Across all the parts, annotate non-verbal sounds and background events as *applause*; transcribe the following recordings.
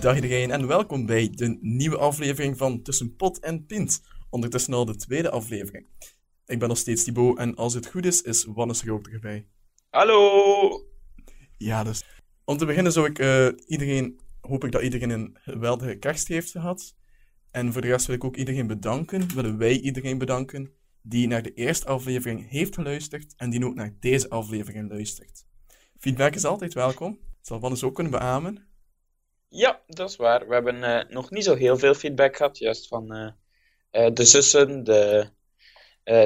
Dag iedereen en welkom bij de nieuwe aflevering van Tussen Pot en Pint. Ondertussen al de tweede aflevering. Ik ben nog steeds Thibaut en als het goed is, is Wannes er ook erbij. Hallo! Ja, dus om te beginnen zou ik eh, iedereen, hoop ik dat iedereen een geweldige kerst heeft gehad. En voor de rest wil ik ook iedereen bedanken, willen wij iedereen bedanken, die naar de eerste aflevering heeft geluisterd en die ook naar deze aflevering luistert. Feedback is altijd welkom. Dat zal Wannes ook kunnen beamen. Ja, dat is waar. We hebben eh, nog niet zo heel veel feedback gehad, juist van eh, eh, de zussen, de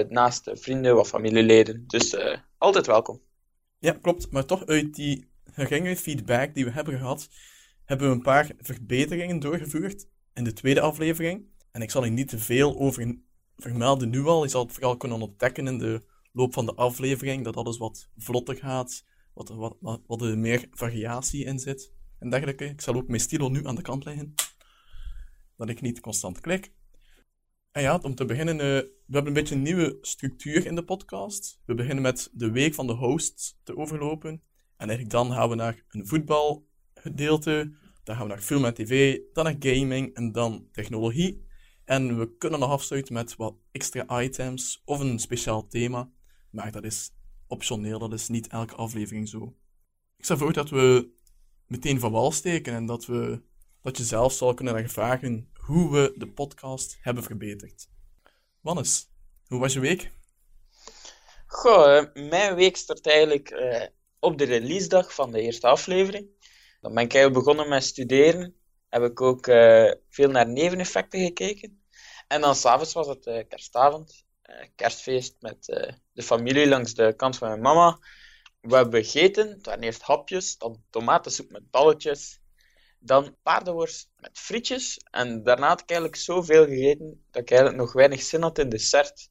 naaste vrienden, wat familieleden. Dus altijd welkom. Ja, klopt. Maar toch uit die geringe feedback die we hebben gehad, hebben we een paar verbeteringen doorgevoerd in de tweede aflevering. En ik zal er niet te veel over vermelden nu al. Je zal het vooral kunnen ontdekken in de loop van de aflevering, dat alles wat vlotter gaat, wat, wat, wat, wat er meer variatie in zit en. Ik zal ook mijn stilo nu aan de kant leggen, dat ik niet constant klik. En ja, om te beginnen, eh, we hebben een beetje een nieuwe structuur in de podcast. We beginnen met de week van de hosts te overlopen. En eigenlijk dan gaan we naar een voetbalgedeelte, dan gaan we naar film en tv, dan naar gaming en dan technologie. En we kunnen nog afsluiten met wat extra items of een speciaal thema. Maar dat is optioneel, dat is niet elke aflevering zo. Ik stel voor dat we meteen van wal steken en dat, we, dat je zelf zal kunnen ervaren hoe we de podcast hebben verbeterd. Wannes, hoe was je week? Eh, mijn week start eigenlijk eh, op de releasedag van de eerste aflevering. Dan ben ik eigenlijk begonnen met studeren. Heb ik ook eh, veel naar neveneffecten gekeken. En dan s'avonds was het kerstavond. kerstfeest met de familie langs de kant van mijn mama. We hebben gegeten. Het waren eerst hapjes, dan tomatensoep met balletjes. Dan paardenworst met frietjes. En daarna had ik eigenlijk zoveel gegeten dat ik eigenlijk nog weinig zin had in dessert.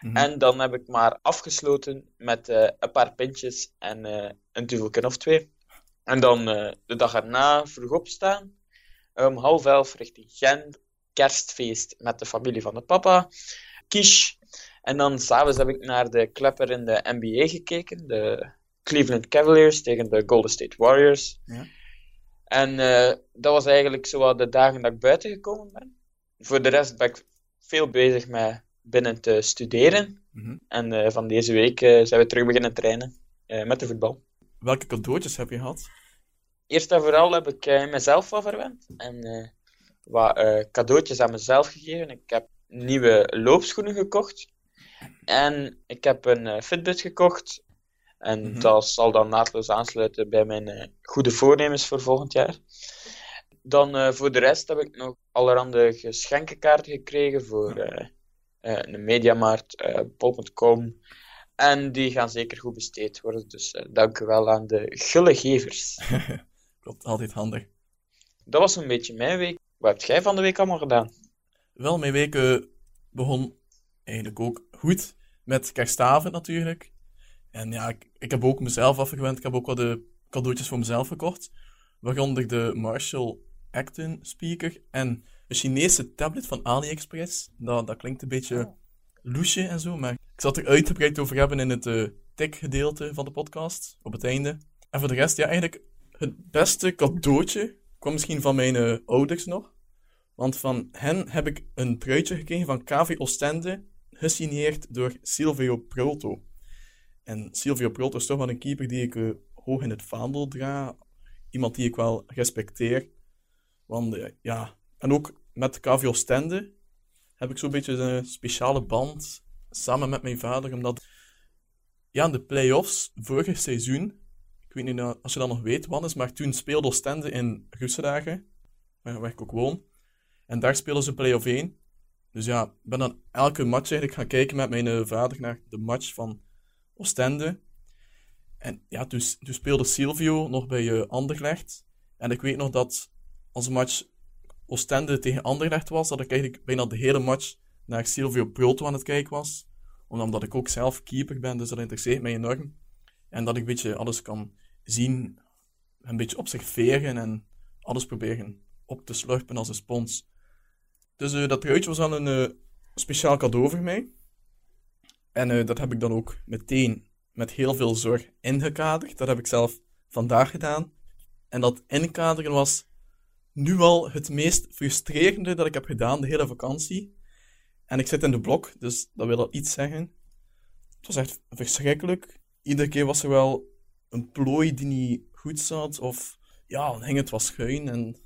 Mhm. En dan heb ik maar afgesloten met eh, een paar pintjes en eh, een duvelken of twee. En dan eh, de dag erna vroeg opstaan. Om half elf richting Gent. Kerstfeest met de familie van de papa. Quiche. En dan s'avonds heb ik naar de klepper in de NBA gekeken. De Cleveland Cavaliers tegen de Golden State Warriors. Ja. En eh, dat was eigenlijk zo de dagen dat ik buiten gekomen ben. Voor de rest ben ik veel bezig met binnen te studeren. Mhm. En eh, van deze week eh, zijn we terug beginnen trainen met de voetbal. Welke cadeautjes heb je gehad? Eerst en vooral heb ik mezelf wat verwend. En wat cadeautjes aan mezelf gegeven. Ik heb nieuwe loopschoenen gekocht. En ik heb een Fitbit gekocht. En Mhm. dat zal dan naadloos aansluiten bij mijn eh, goede voornemens voor volgend jaar. Dan eh, voor de rest heb ik nog allerhande geschenkenkaarten gekregen voor eh, een mediamarkt, bol.com. En die gaan zeker goed besteed worden. Dus dank u wel aan de gullegevers. *laughs* Klopt, altijd handig. Dat was een beetje mijn week. Wat heb jij van de week allemaal gedaan? Wel, mijn week begon eigenlijk ook goed met kerstavond natuurlijk. En ja, ik, ik heb ook mezelf afgewend. Ik heb ook wat de cadeautjes voor mezelf gekocht. Waaronder de Marshall Acton speaker en een Chinese tablet van AliExpress. Dat, dat klinkt een beetje loesje en zo, maar ik zal het er uitgebreid over hebben in het eh tech-gedeelte van de podcast, op het einde. En voor de rest, ja, eigenlijk het beste cadeautje kwam misschien van mijn eh, ouders nog. Want van hen heb ik een truitje gekregen van KV Oostende, gesigneerd door Silvio Prolto. En Silvio Prolto is toch wel een keeper die ik eh, hoog in het vaandel draag. Iemand die ik wel respecteer. Want eh, ja, en ook met KV Oostende heb ik zo'n beetje een speciale band samen met mijn vader, omdat ja, de play-offs vorig seizoen, ik weet niet of je dat nog weet, Wannes, maar toen speelde Oostende in Russendagen, waar, waar ik ook woon. En daar spelen ze play-off 1. Dus ja, ik ben dan elke match eigenlijk gaan kijken met mijn eh, vader naar de match van Oostende. En ja, toen, toen speelde Silvio nog bij eh, Anderlecht. En ik weet nog dat een match Oostende tegen Anderlecht was, dat ik eigenlijk bijna de hele match naar Silvio Proto aan het kijken was. Omdat ik ook zelf keeper ben, dus dat interesseert mij enorm. En dat ik een beetje alles kan zien, een beetje observeren en alles proberen op te slurpen als een spons. Dus uh, dat truitje was wel een uh, speciaal cadeau voor mij. En uh, dat heb ik dan ook meteen met heel veel zorg ingekaderd. Dat heb ik zelf vandaag gedaan. En dat inkaderen was nu al het meest frustrerende dat ik heb gedaan de hele vakantie. En ik zit in de blok, dus dat wil al iets zeggen. Het was echt verschrikkelijk. Iedere keer was er wel een plooi die niet goed zat, of ja, dan hing het schuin. En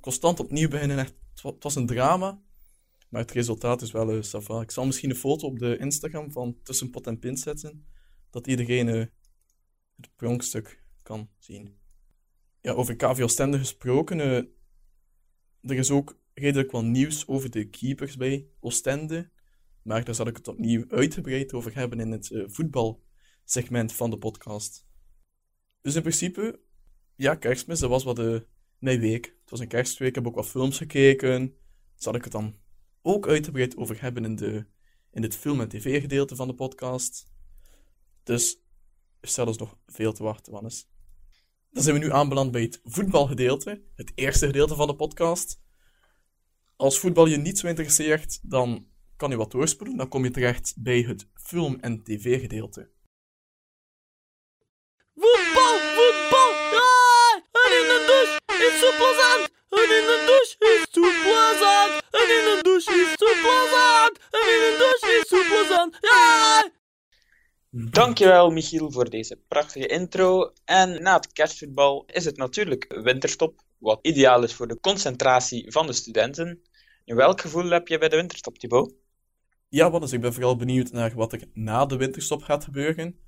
constant opnieuw beginnen, echt, het was een drama. Maar het resultaat is wel uh, Ik zal misschien een foto op de Instagram van Tussen Pot en Pint zetten, dat iedereen uh, het pronkstuk kan zien. Ja, over KV Oostende gesproken, uh, er is ook redelijk wat nieuws over de keepers bij Oostende. Maar daar zal ik het opnieuw uitgebreid over hebben in het uh, voetbalsegment van de podcast. Dus in principe, ja, kerstmis, dat was wat de, mijn week. Het was een kerstweek, ik heb ook wat films gekeken. Zal ik het dan ook uitgebreid over hebben in, de, in het film- en tv-gedeelte van de podcast. Dus stel ons nog veel te wachten, Wannes. Dan zijn we nu aanbeland bij het voetbalgedeelte, het eerste gedeelte van de podcast. Als voetbal je niet zo interesseert, dan kan je wat doorspoelen. Dan kom je terecht bij het film- en tv-gedeelte. Voetbal, douche is zo plezant! En in douche is zo plezant! Ja! Dankjewel Michiel voor deze prachtige intro. En na het kerstvoetbal is het natuurlijk winterstop, wat ideaal is voor de concentratie van de studenten. In welk gevoel heb je bij de winterstop, Thibaut? Ja, want dus ik ben vooral benieuwd naar wat er na de winterstop gaat gebeuren.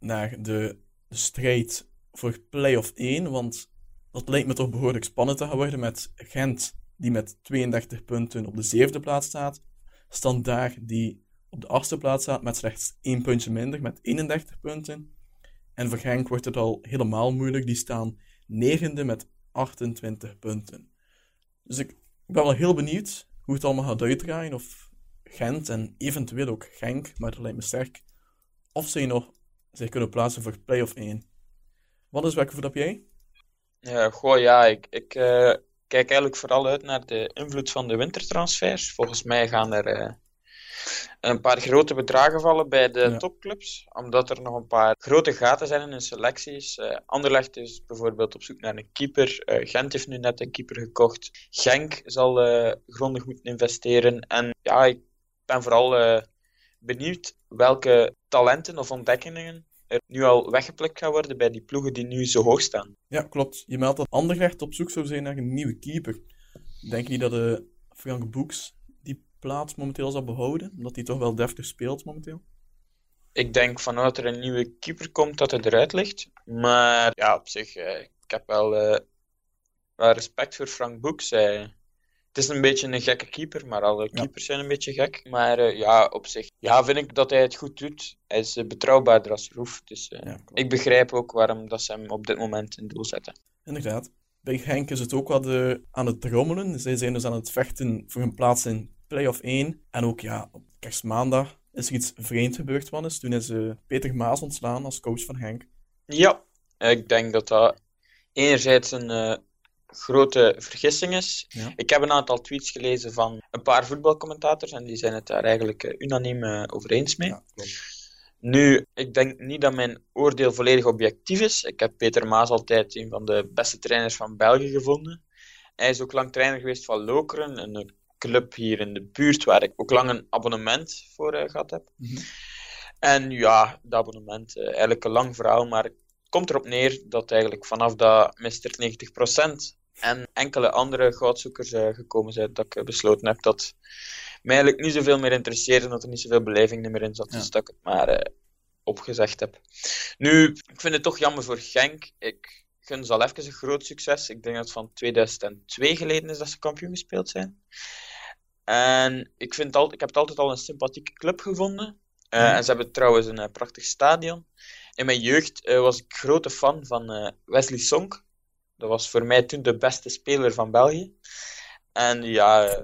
Naar de, de strijd voor play-off 1, want dat lijkt me toch behoorlijk spannend te gaan worden met Gent, die met 32 punten op de zevende plaats staat. Standaard, die op de achtste plaats staat met slechts één puntje minder, met 31 punten. En voor Genk wordt het al helemaal moeilijk. Die staan negende met 28 punten. Dus ik, ben wel heel benieuwd hoe het allemaal gaat uitdraaien. Of Gent en eventueel ook Genk, maar dat lijkt me sterk. Of ze nog zich kunnen plaatsen voor play-off 1. Wat is welke voet heb jij? Ja, goh, ja, ik, ik uh, kijk eigenlijk vooral uit naar de invloed van de wintertransfers. Volgens mij gaan er uh, een paar grote bedragen vallen bij de ja. topclubs, omdat er nog een paar grote gaten zijn in hun selecties. Uh, Anderlecht is bijvoorbeeld op zoek naar een keeper. Uh, Gent heeft nu net een keeper gekocht. Genk zal grondig moeten investeren. En ja, ik ben vooral benieuwd welke talenten of ontdekkingen er nu al weggeplukt gaan worden bij die ploegen die nu zo hoog staan. Ja, klopt. Je meldt dat Anderlecht op zoek zou zijn naar een nieuwe keeper. Denk je niet dat de Frank Boeks plaats momenteel zal behouden? Omdat hij toch wel deftig speelt momenteel? Ik denk vanuit er een nieuwe keeper komt dat hij eruit ligt. Maar ja, op zich, eh, ik heb wel, eh, wel respect voor Frank Boeks. Eh. Het is een beetje een gekke keeper, maar alle keepers zijn een beetje gek. Maar uh, ja, op zich ja, vind ik dat hij het goed doet. Hij is betrouwbaarder als Roef. Dus ja, ik begrijp ook waarom dat ze hem op dit moment in doel zetten. Inderdaad. Bij Henk is het ook wat aan het trommelen. Zij zijn dus aan het vechten voor een plaats in play-off 1. En ook ja, op kerstmaandag is er iets vreemd gebeurd, Wannes. Toen is Peter Maas ontslaan als coach van Henk. Ja, ik denk dat dat enerzijds een grote vergissing is. Ja. Ik heb een aantal tweets gelezen van een paar voetbalcommentators en die zijn het daar eigenlijk uh, unaniem over eens mee. Ja, nu, ik denk niet dat mijn oordeel volledig objectief is. Ik heb Peter Maas altijd een van de beste trainers van België gevonden. Hij is ook lang trainer geweest van Lokeren, een club hier in de buurt waar ik ook lang een abonnement voor uh, gehad heb. Mm -hmm. En ja, dat abonnement, uh, eigenlijk een lang verhaal, maar komt erop neer dat eigenlijk vanaf dat Mr. 90% en enkele andere goudzoekers uh, gekomen zijn, dat ik besloten heb dat mij eigenlijk niet zoveel meer interesseerde en dat er niet zoveel beleving meer in zat, dus dat ik het maar opgezegd heb. Nu, ik vind het toch jammer voor Genk. Ik gun ze al even een groot succes. Ik denk dat het van 2002 geleden is dat ze kampioen gespeeld zijn. En ik, vind al, ik heb het altijd al een sympathieke club gevonden. Uh, mm. En ze hebben trouwens een uh, prachtig stadion. In mijn jeugd uh, was ik grote fan van Wesley Sonk. Dat was voor mij toen de beste speler van België. En ja, eh,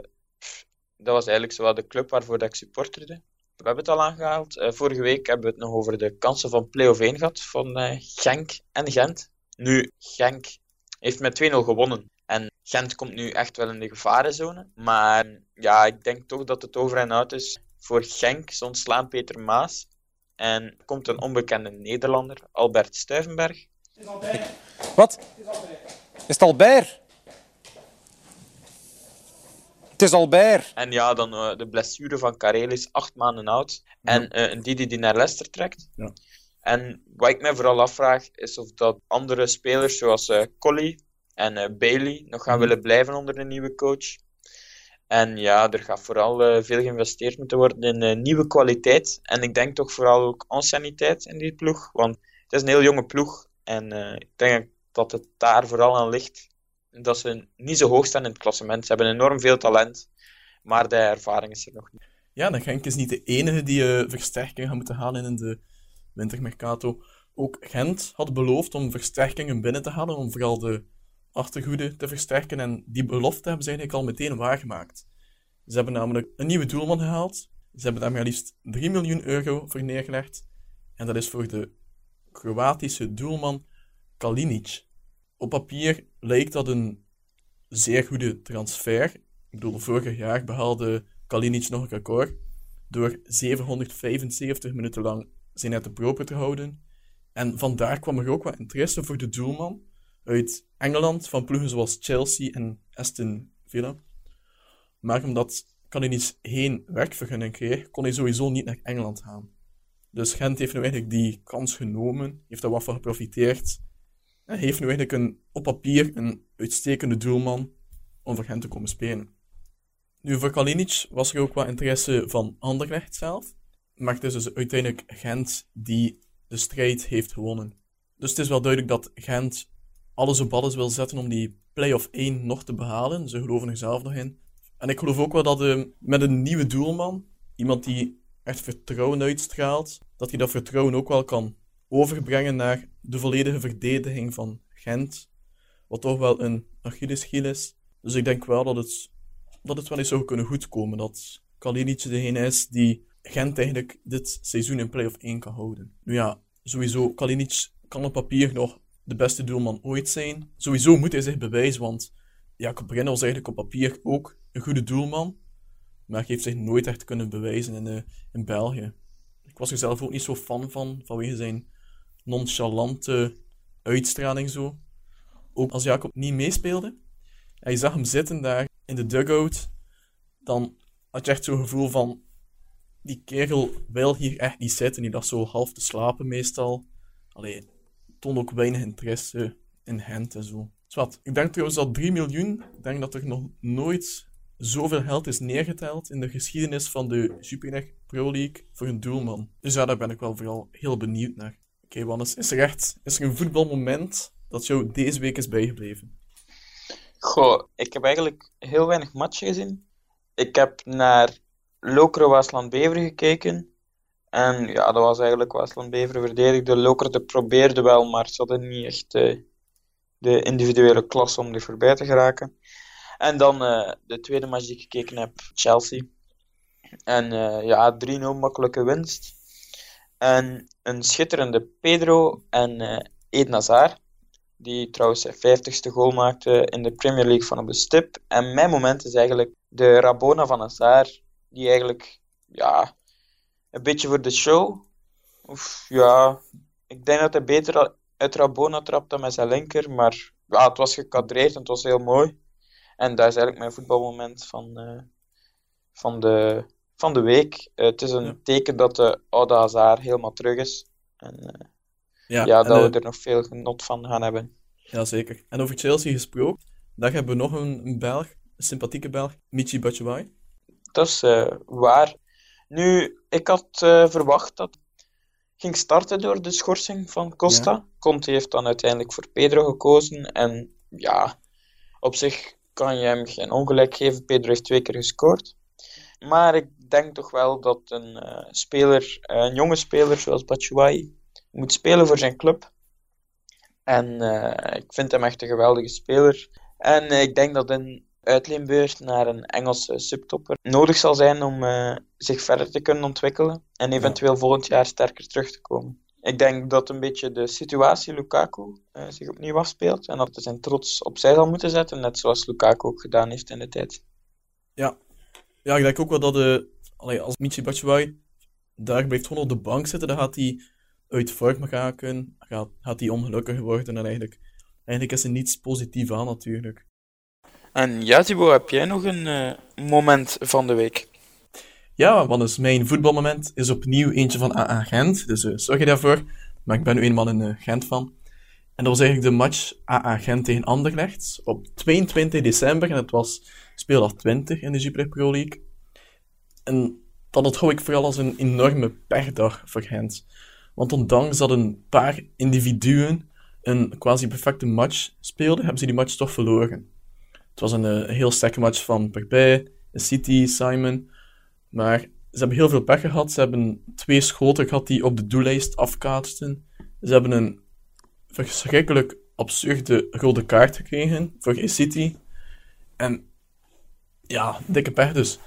dat was eigenlijk zowel de club waarvoor dat ik supporterde. We hebben het al aangehaald. Vorige week hebben we het nog over de kansen van play-off 1 gehad van Genk en Gent. Nu, Genk heeft met 2-0 gewonnen. En Gent komt nu echt wel in de gevarenzone. Maar ja, ik denk toch dat het over en uit is. Voor Genk ze ontslaan Peter Maas. En komt een onbekende Nederlander, Albert Stuivenberg. Wat? Is het Albert? Het is Albert. En ja, dan uh, de blessure van Karel is acht maanden oud. En uh, een Didi die naar Leicester trekt. Ja. En wat ik mij vooral afvraag, is of dat andere spelers zoals uh, Collie en Bailey nog gaan willen blijven onder de nieuwe coach. En ja, er gaat vooral veel geïnvesteerd moeten worden in nieuwe kwaliteit. En ik denk toch vooral ook anciëniteit in die ploeg. Want het is een heel jonge ploeg. En ik denk dat het daar vooral aan ligt dat ze niet zo hoog staan in het klassement. Ze hebben enorm veel talent, maar de ervaring is er nog niet. Ja, dan Genk is niet de enige die uh, versterkingen gaan moeten halen in de wintermercato. Ook Gent had beloofd om versterkingen binnen te halen, om vooral de achterhoede te versterken. En die belofte hebben ze eigenlijk al meteen waargemaakt. Ze hebben namelijk een nieuwe doelman gehaald. Ze hebben daar maar liefst 3 miljoen euro voor neergelegd. En dat is voor de Kroatische doelman Kalinic. Op papier lijkt dat een zeer goede transfer. Ik bedoel, vorig jaar behaalde Kalinic nog een record door 775 minuten lang zijn net de proper te houden. En vandaar kwam er ook wat interesse voor de doelman uit Engeland van ploegen zoals Chelsea en Aston Villa. Maar omdat Kalinic geen werkvergunning kreeg, kon hij sowieso niet naar Engeland gaan. Dus Gent heeft nu eigenlijk die kans genomen, heeft daar wat van geprofiteerd hij heeft nu eigenlijk een, op papier een uitstekende doelman om voor Gent te komen spelen. Nu, voor Kalinic was er ook wat interesse van Anderlecht zelf. Maar het is dus uiteindelijk Gent die de strijd heeft gewonnen. Dus het is wel duidelijk dat Gent alles op alles wil zetten om die play-off 1 nog te behalen. Ze geloven er zelf nog in. En ik geloof ook wel dat uh, met een nieuwe doelman, iemand die echt vertrouwen uitstraalt, dat hij dat vertrouwen ook wel kan overbrengen naar de volledige verdediging van Gent. Wat toch wel een Achilleshiel is. Dus ik denk wel dat het, dat het wel eens zou kunnen goedkomen. Dat Kalinic degene is die Gent eigenlijk dit seizoen in play-off 1 kan houden. Nu ja, sowieso, Kalinic kan op papier nog de beste doelman ooit zijn. Sowieso moet hij zich bewijzen, want Jacob Brenner was eigenlijk op papier ook een goede doelman. Maar heeft zich nooit echt kunnen bewijzen in, uh, in België. Ik was er zelf ook niet zo fan van, vanwege zijn nonchalante uitstraling zo. Ook als Jacob niet meespeelde en je zag hem zitten daar in de dugout, dan had je echt zo'n gevoel van die kerel wil hier echt niet zitten. Die lag zo half te slapen meestal. Allee, toon ook weinig interesse in Gent en zo. Zwat. Ik denk trouwens dat 3 miljoen, ik denk dat er nog nooit zoveel geld is neergeteld in de geschiedenis van de Super Pro League voor een doelman. Dus ja, daar ben ik wel vooral heel benieuwd naar. Oké, Wannes, is er echt is er een voetbalmoment dat jou deze week is bijgebleven? Goh, ik heb eigenlijk heel weinig matchen gezien. Ik heb naar Lokeren Waasland Bever gekeken. En ja, dat was eigenlijk Waasland Bever verdedigde. Lokeren probeerde wel, maar ze hadden niet echt de individuele klasse om er voorbij te geraken. En dan uh, de tweede match die ik gekeken heb, Chelsea. En uh, ja, 3-0 makkelijke winst. En een schitterende Pedro en uh, Eden Hazard. Die trouwens zijn 50ste goal maakte in de Premier League van op de stip. En mijn moment is eigenlijk de Rabona van Hazard. Die eigenlijk, ja, een beetje voor de show. Of ja, ik denk dat hij beter uit Rabona trapt dan met zijn linker. Maar ja, het was gekadreerd en het was heel mooi. En dat is eigenlijk mijn voetbalmoment van, uh, van de van de week. Uh, het is een ja. teken dat de oude Hazard helemaal terug is. En uh, ja, ja, dat en, we er nog veel genot van gaan hebben. Jazeker. En over Chelsea gesproken, daar hebben we nog een, een Belg, een sympathieke Belg, Michi Batshuayi. Dat is waar. Nu, ik had verwacht dat ging starten door de schorsing van Costa. Ja. Conte heeft dan uiteindelijk voor Pedro gekozen. En ja, op zich kan je hem geen ongelijk geven. Pedro heeft twee keer gescoord. Maar ik denk toch wel dat een uh, speler, een jonge speler zoals Batshuayi, moet spelen voor zijn club. En eh, ik vind hem echt een geweldige speler. En eh, ik denk dat een uitleenbeurt naar een Engelse subtopper nodig zal zijn om eh, zich verder te kunnen ontwikkelen. En eventueel volgend jaar sterker terug te komen. Ik denk dat een beetje de situatie Lukaku eh, zich opnieuw afspeelt. En dat hij zijn trots opzij zal moeten zetten. Net zoals Lukaku ook gedaan heeft in de tijd. Ja. Ja, ik denk ook wel dat de, allee, als Michi Batshuayi daar blijft gewoon op de bank zitten, dan gaat hij uit vorm raken, gaat, gaat hij ongelukkig worden en eigenlijk, eigenlijk is er niets positiefs aan natuurlijk. En ja, Thibaut, heb jij nog een eh, moment van de week? Ja, want dus mijn voetbalmoment is opnieuw eentje van AA Gent, dus eh, sorry daarvoor, maar ik ben nu eenmaal een eh, Gent van. En dat was eigenlijk de match AA Gent tegen Anderlecht op 22 december en het was speeldag 20 in de Jupiler Pro League. En dat onthou ik vooral als een enorme pechdag voor Gent. Want ondanks dat een paar individuen een quasi perfecte match speelden, hebben ze die match toch verloren. Het was een, eh, heel sterke match van Perbij, City, Simon. Maar ze hebben heel veel pech gehad. Ze hebben twee schoten gehad die op de doellijst afkaatsten. Ze hebben een verschrikkelijk absurde rode kaart gekregen voor City. En ja, dikke pech dus.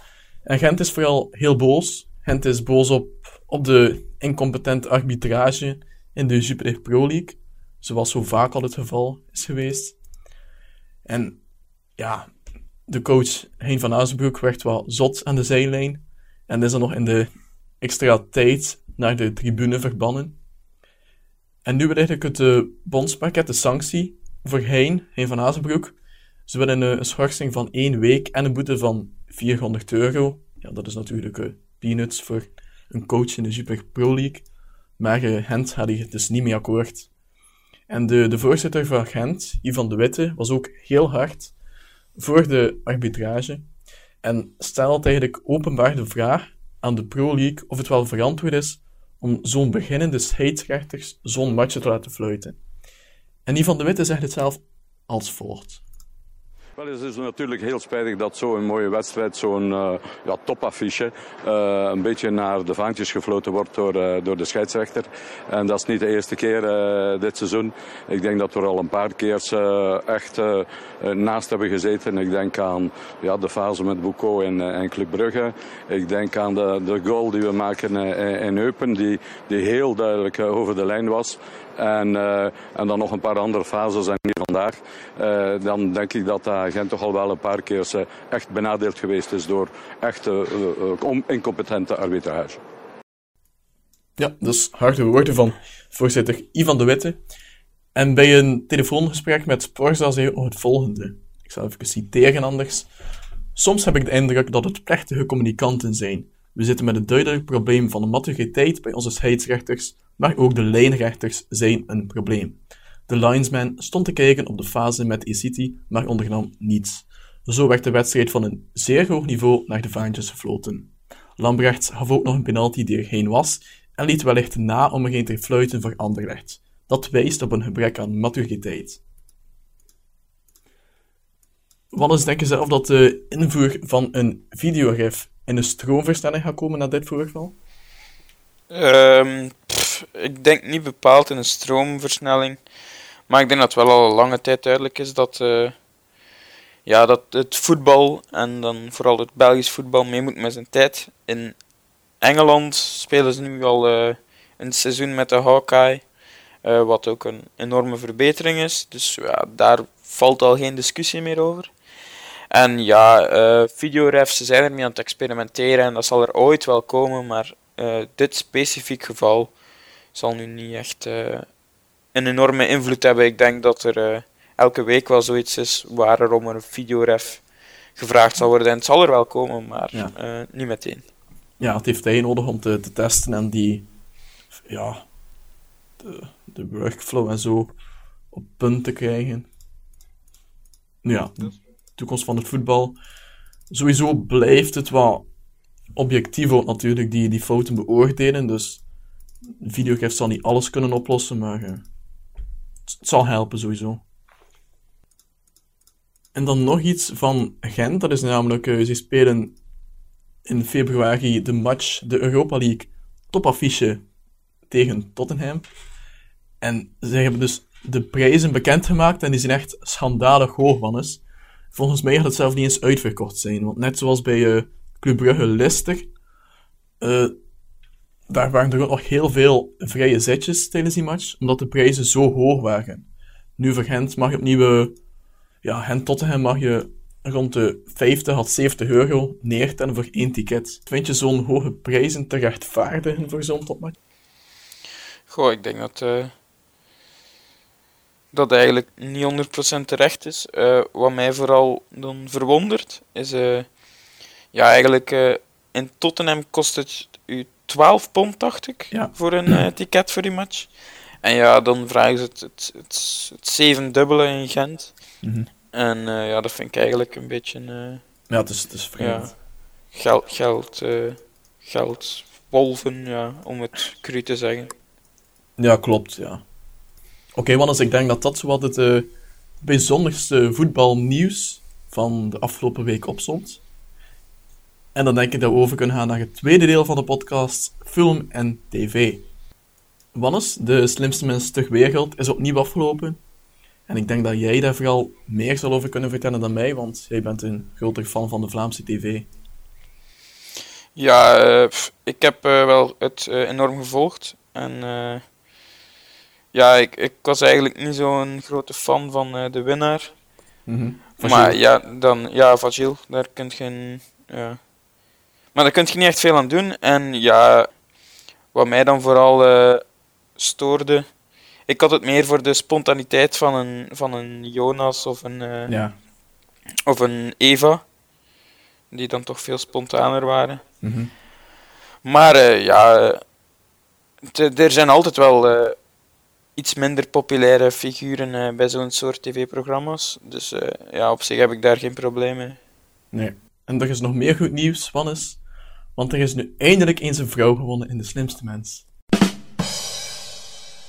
En Gent is vooral heel boos. Gent is boos op, op de incompetente arbitrage in de Jupiler Pro League. Zoals zo vaak al het geval is geweest. En ja, de coach Hein van Azenbroek werd wel zot aan de zijlijn. En is dan nog in de extra tijd naar de tribune verbannen. En nu werd eigenlijk het uh, bondspakket, de sanctie, voor Hein, Hein van Azenbroek. Ze willen uh, een schorsing van één week en een boete van 400 euro. Ja, dat is natuurlijk uh, peanuts voor een coach in de Super Pro League. Maar Gent had hier dus niet mee akkoord. En de, de voorzitter van Gent, Ivan de Witte, was ook heel hard voor de arbitrage en stelt eigenlijk openbaar de vraag aan de Pro League of het wel verantwoord is om zo'n beginnende scheidsrechters zo'n match te laten fluiten. En Ivan de Witte zegt het zelf als volgt. Wel, het is natuurlijk heel spijtig dat zo'n mooie wedstrijd, zo'n uh, ja, topaffiche, uh, een beetje naar de vaantjes gefloten wordt door, uh, door de scheidsrechter. En dat is niet de eerste keer dit seizoen. Ik denk dat we er al een paar keer echt naast hebben gezeten. Ik denk aan ja, de fase met Boucault en, en Club Brugge. Ik denk aan de, de goal die we maken in Eupen, die, die heel duidelijk over de lijn was. En, uh, en dan nog een paar andere fases en hier vandaag. Uh, dan denk ik dat uh, Gent toch al wel een paar keer echt benadeeld geweest is door echt incompetente arbitrage. Ja, dus harde woorden van voorzitter Ivan de Witte. En bij een telefoongesprek met Sporza zei hij het volgende. Ik zal even citeren anders. Soms heb ik de indruk dat het plechtige communicanten zijn. We zitten met een duidelijk probleem van de maturiteit bij onze scheidsrechters, maar ook de lijnrechters zijn een probleem. De linesman stond te kijken op de fase met E-City, maar ondernam niets. Zo werd de wedstrijd van een zeer hoog niveau naar de vaantjes gefloten. Lambrecht gaf ook nog een penalty die er geen was en liet wellicht na om er geen te fluiten voor Anderlecht. Dat wijst op een gebrek aan maturiteit. Wat is denk je zelf dat de invoer van een videogif in een stroomversnelling gaat komen na dit voorval? Um, ik denk niet bepaald in een stroomversnelling. Maar ik denk dat het wel al lange tijd duidelijk is dat, uh, ja, dat het voetbal, en dan vooral het Belgisch voetbal, mee moet met zijn tijd. In Engeland spelen ze nu al uh, een seizoen met de Hawkeye. Uh, wat ook een enorme verbetering is. Dus ja, daar valt al geen discussie meer over. En ja, uh, videorefs zijn er mee aan het experimenteren en dat zal er ooit wel komen, maar uh, dit specifiek geval zal nu niet echt uh, een enorme invloed hebben. Ik denk dat er elke week wel zoiets is waar er om een videoref gevraagd zal worden. En het zal er wel komen, maar ja. niet meteen. Ja, het heeft tijd nodig om te, te testen en die, ja, de, de workflow en zo op punt te krijgen. Ja, toekomst van het voetbal. Sowieso blijft het wel objectief natuurlijk die, die fouten beoordelen. Dus videogif zal niet alles kunnen oplossen, maar uh, het zal helpen sowieso. En dan nog iets van Gent. Dat is namelijk, uh, ze spelen in februari de match, de Europa League topaffiche tegen Tottenham. En ze hebben dus de prijzen bekendgemaakt en die zijn echt schandalig hoog, Wannes. Volgens mij gaat het zelf niet eens uitverkocht zijn. Want net zoals bij eh Club Brugge Lister, eh, daar waren er ook nog heel veel vrije zetjes tijdens die match, omdat de prijzen zo hoog waren. Nu voor Gent mag je opnieuw, eh, ja, Gent Tottenham mag je rond de 50 tot 70 euro neertellen voor één ticket. Vind je zo'n hoge prijzen te rechtvaardigen voor zo'n topmatch? Goh, ik denk dat dat eigenlijk niet 100% terecht is. Eh, wat mij vooral dan verwondert, is uh, ja, eigenlijk uh, in Tottenham kost het u 12 pond, dacht ik, Ja. voor een ticket voor die match. En ja, dan vragen ze het, het, het, het zevendubbele in Gent. Mhm. En ja, dat vind ik eigenlijk een beetje Ja, het is, het is vreemd. ja, geld, geld, geld wolven, ja, om het cru te zeggen. Ja, klopt, ja. Oké, Wannes, ik denk dat dat zo wat het eh, bijzonderste voetbalnieuws van de afgelopen week opstond. En dan denk ik dat we over kunnen gaan naar het tweede deel van de podcast, film en tv. Wannes, de slimste mens ter wereld, is opnieuw afgelopen. En ik denk dat jij daar vooral meer zal over kunnen vertellen dan mij, want jij bent een groter fan van de Vlaamse tv. Ja, eh, ik heb eh, wel het enorm gevolgd. En ja, ik, ik was eigenlijk niet zo'n grote fan van eh, de winnaar. Mhm. Maar ja, dan, ja, van Gilles, daar kun je, ja. Maar daar kun je niet echt veel aan doen. En ja, wat mij dan vooral eh, stoorde, ik had het meer voor de spontaniteit van een, van een Jonas of een, eh, Ja. of een Eva, die dan toch veel spontaner waren. Mhm. Maar ja, er zijn altijd wel iets minder populaire figuren eh, bij zo'n soort tv-programma's. Dus eh, ja, op zich heb ik daar geen probleem mee. Nee. En er is nog meer goed nieuws, Wannes. Want er is nu eindelijk eens een vrouw gewonnen in De Slimste Mens.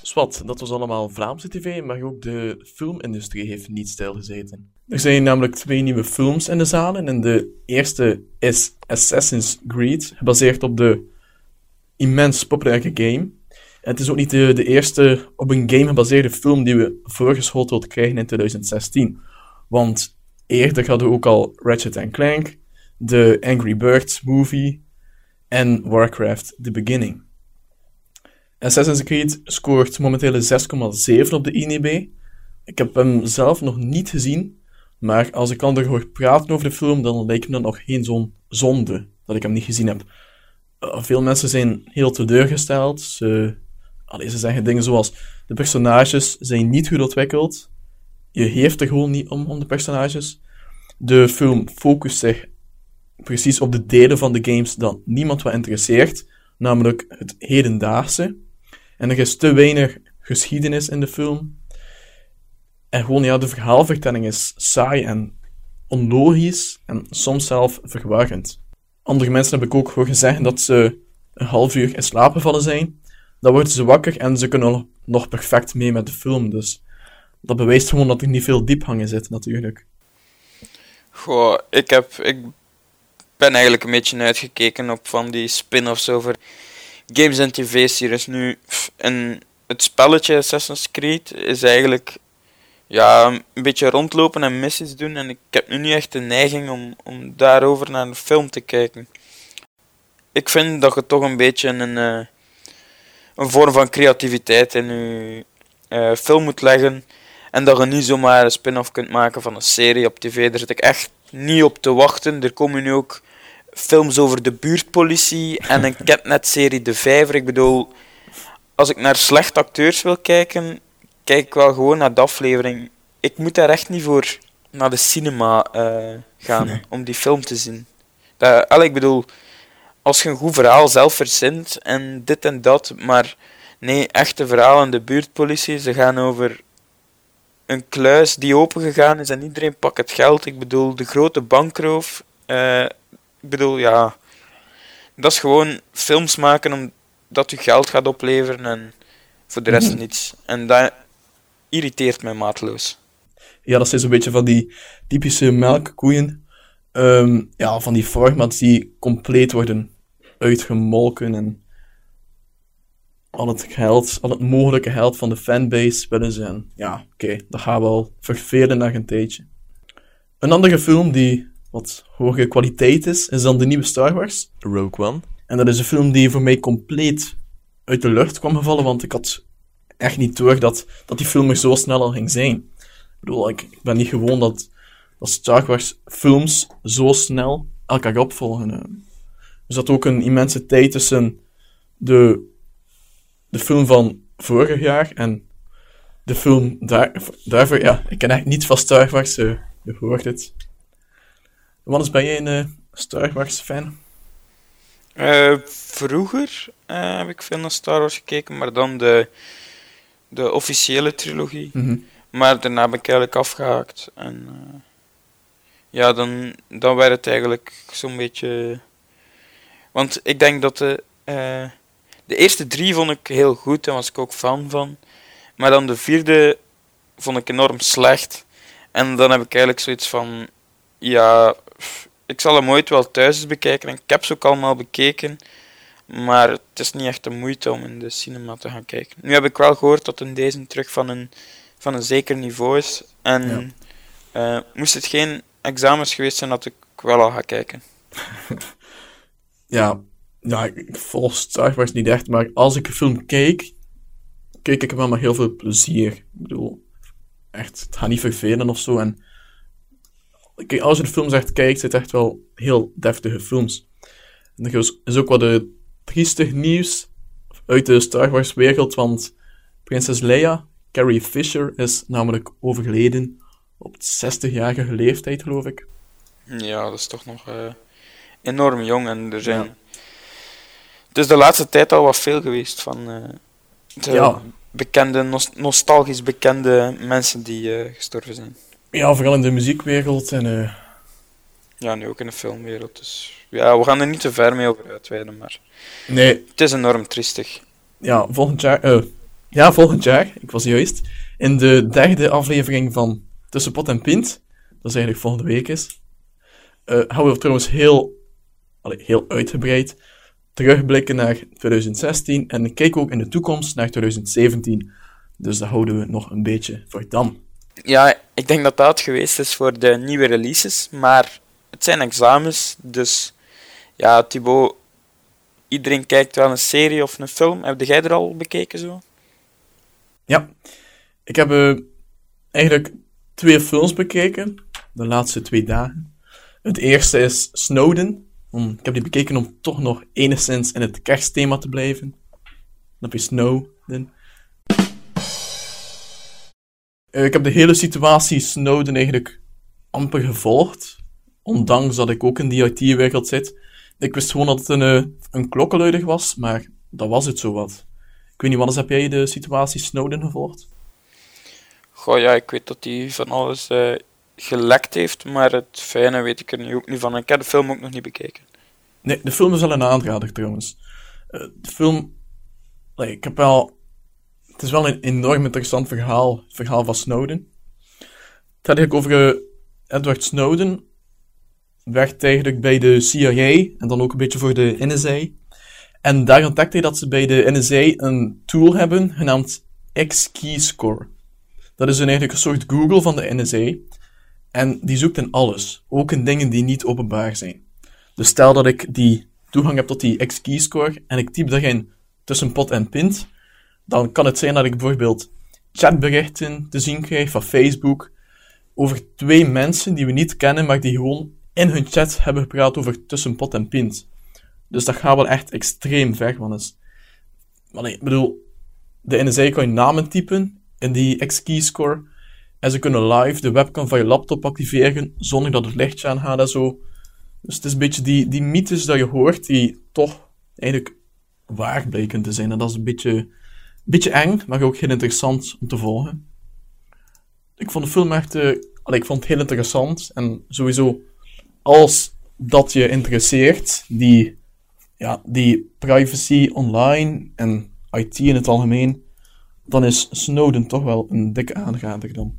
Swat, dat was allemaal Vlaamse tv, maar ook de filmindustrie heeft niet stilgezeten. Er zijn namelijk twee nieuwe films in de zalen en de eerste is Assassin's Creed, gebaseerd op de immens populaire game. Het is ook niet de, de eerste op een game gebaseerde film die we voorgeschoteld krijgen in 2016. Want eerder hadden we ook al Ratchet Clank, de Angry Birds movie en Warcraft The Beginning. Assassin's Creed scoort momenteel een 6,7 op de INEB. Ik heb hem zelf nog niet gezien, maar als ik anderen hoor praten over de film, dan lijkt me dat nog geen zo'n zonde dat ik hem niet gezien heb. Uh, veel mensen zijn heel teleurgesteld. Ze, allee, ze zeggen dingen zoals: de personages zijn niet goed ontwikkeld. Je heeft er gewoon niet om, om de personages. De film focust zich precies op de delen van de games dat niemand wat interesseert, namelijk het hedendaagse. En er is te weinig geschiedenis in de film. En gewoon, ja, de verhaalvertelling is saai en onlogisch en soms zelf verwarrend. Andere mensen heb ik ook horen zeggen dat ze een half uur in slaap gevallen zijn. Dan worden ze wakker en ze kunnen nog- perfect mee met de film. Dus dat bewijst gewoon dat er niet veel diepgang in zit, natuurlijk. Goh, ik, heb, ik ben eigenlijk een beetje uitgekeken op van die spin-offs over games en tv-series. Nu, en het spelletje Assassin's Creed is eigenlijk ja, een beetje rondlopen en missies doen. En ik heb nu niet echt de neiging om, om daarover naar een film te kijken. Ik vind dat je toch een beetje een, eh, een vorm van creativiteit in je eh, film moet leggen. En dat je niet zomaar een spin-off kunt maken van een serie op tv. Daar zit ik echt niet op te wachten. Er komen nu ook films over de buurtpolitie en een Catnet-serie De Vijver. Ik bedoel, als ik naar slechte acteurs wil kijken, kijk ik wel gewoon naar de aflevering. Ik moet daar echt niet voor naar de cinema eh, gaan Nee. om die film te zien. Dat, allee, ik bedoel, als je een goed verhaal zelf verzint en dit en dat, maar nee, echte verhalen, de buurtpolitie, ze gaan over een kluis die opengegaan is en iedereen pakt het geld. Ik bedoel, de grote bankroof. eh, ik bedoel, ja, dat is gewoon films maken omdat u geld gaat opleveren en voor de rest niets. En dat irriteert mij maatloos. Ja, dat zijn zo'n beetje van die typische melkkoeien. Ehm, ja, van die formats die compleet worden uitgemolken. En al het geld, al het mogelijke geld van de fanbase willen ze. En ja, oké, dat gaat wel vervelen na een tijdje. Een andere film die wat hogere kwaliteit is, is dan de nieuwe Star Wars. Rogue One. En dat is een film die voor mij compleet uit de lucht kwam gevallen, want ik had echt niet door dat, dat die film er zo snel al ging zijn. Ik bedoel, ik, ik ben niet gewoon dat, dat Star Wars films zo snel elkaar opvolgen. Er zat ook een immense tijd tussen de, de film van vorig jaar en de film daar, daarvoor. Ja, ik ken echt niet van Star Wars, eh, je hoort het. Wanneer ben jij een eh, Star Wars fan? Eh, vroeger heb ik veel naar Star Wars gekeken, maar dan de, de officiële trilogie. Mhm. Maar daarna ben ik eigenlijk afgehaakt. En ja, dan, dan werd het eigenlijk zo'n beetje. Want ik denk dat de, eh, de eerste drie vond ik heel goed en was ik ook fan van. Maar dan de vierde vond ik enorm slecht. En dan heb ik eigenlijk zoiets van: ja, ik zal hem ooit wel thuis eens bekijken. En ik heb ze ook allemaal bekeken. Maar het is niet echt de moeite om in de cinema te gaan kijken. Nu heb ik wel gehoord dat in deze terug van een, van een zeker niveau is. En eh, moest het geen examens geweest zijn, dat ik wel al ga kijken. *laughs* ja, ja, ik ik volg Star Wars niet echt, maar als ik een film kijk, kijk ik hem wel met heel veel plezier. Ik bedoel, echt, het gaat niet vervelen of zo. En kijk, als je de films echt kijkt, zijn het echt wel heel deftige films. En er is- is ook wat de triestig nieuws uit de Star Wars wereld, want prinses Leia, Carrie Fisher, is namelijk overleden op 60-jarige leeftijd, geloof ik. Ja, dat is toch nog eh, enorm jong. En er zijn. Ja. Het is de laatste tijd al wat veel geweest van eh, de Ja. bekende, nos- nostalgisch bekende mensen die eh, gestorven zijn. Ja, vooral in de muziekwereld en... eh, Ja, nu ook in de filmwereld. Dus ja, we gaan er niet te ver mee over uitweiden, maar nee, het is enorm triestig. ja, volgend jaar. eh, ja, volgend jaar, ik was juist. In de derde aflevering van Tussen Pot en Pint, dat is eigenlijk volgende week is, eh gaan we trouwens heel, allee, heel uitgebreid terugblikken naar 2016 en kijken ook in de toekomst naar 2017. Dus dat houden we nog een beetje voor dan. Ja, ik denk dat dat het geweest is voor de nieuwe releases, maar het zijn examens, dus ja, Thibaut, iedereen kijkt wel een serie of een film. Heb jij er al bekeken zo? Ja, ik heb eh, eigenlijk twee films bekeken, de laatste twee dagen. Het eerste is Snowden. Ik heb die bekeken om toch nog enigszins in het kerstthema te blijven. Dan heb je Snowden. Eh, ik heb de hele situatie Snowden eigenlijk amper gevolgd. Ondanks dat ik ook in die IT-wereld zit. Ik wist gewoon dat het een, eh, een klokkenluider was, maar dat was het zowat. Ik weet niet, wat heb jij de situatie Snowden gevolgd? Goh, ja, ik weet dat hij van alles eh, gelekt heeft, maar het fijne weet ik er nu ook niet van. Ik heb de film ook nog niet bekeken. Nee, de film is wel een aanrader trouwens. Eh, de film, like, ik heb wel, het is wel een enorm interessant verhaal, het verhaal van Snowden. Het gaat eigenlijk over eh, Edward Snowden, werkt eigenlijk bij de CIA en dan ook een beetje voor de NSA. En daar ontdekte hij dat ze bij de NSA een tool hebben genaamd X-Keyscore. Dat is een, eigenlijk een soort Google van de NSA. En die zoekt in alles, ook in dingen die niet openbaar zijn. Dus stel dat ik die toegang heb tot die X-keyscore en ik typ daarin tussen pot en pint, dan kan het zijn dat ik bijvoorbeeld chatberichten te zien krijg van Facebook over twee mensen die we niet kennen, maar die gewoon in hun chat hebben gepraat over tussen pot en pint. Dus dat gaat wel echt extreem ver, want is... Maar ik bedoel, de NSA kan je namen typen in die X-keyscore en ze kunnen live de webcam van je laptop activeren zonder dat het lichtje aangaat en zo. Dus het is een beetje die, die mythes dat je hoort, die toch eigenlijk waar blijken te zijn. En dat is een beetje, beetje eng, maar ook heel interessant om te volgen. Ik vond de film echt... eh, ik vond het heel interessant. En sowieso, als dat je interesseert, die, ja, die privacy online en IT in het algemeen, dan is Snowden toch wel een dikke aanrader dan.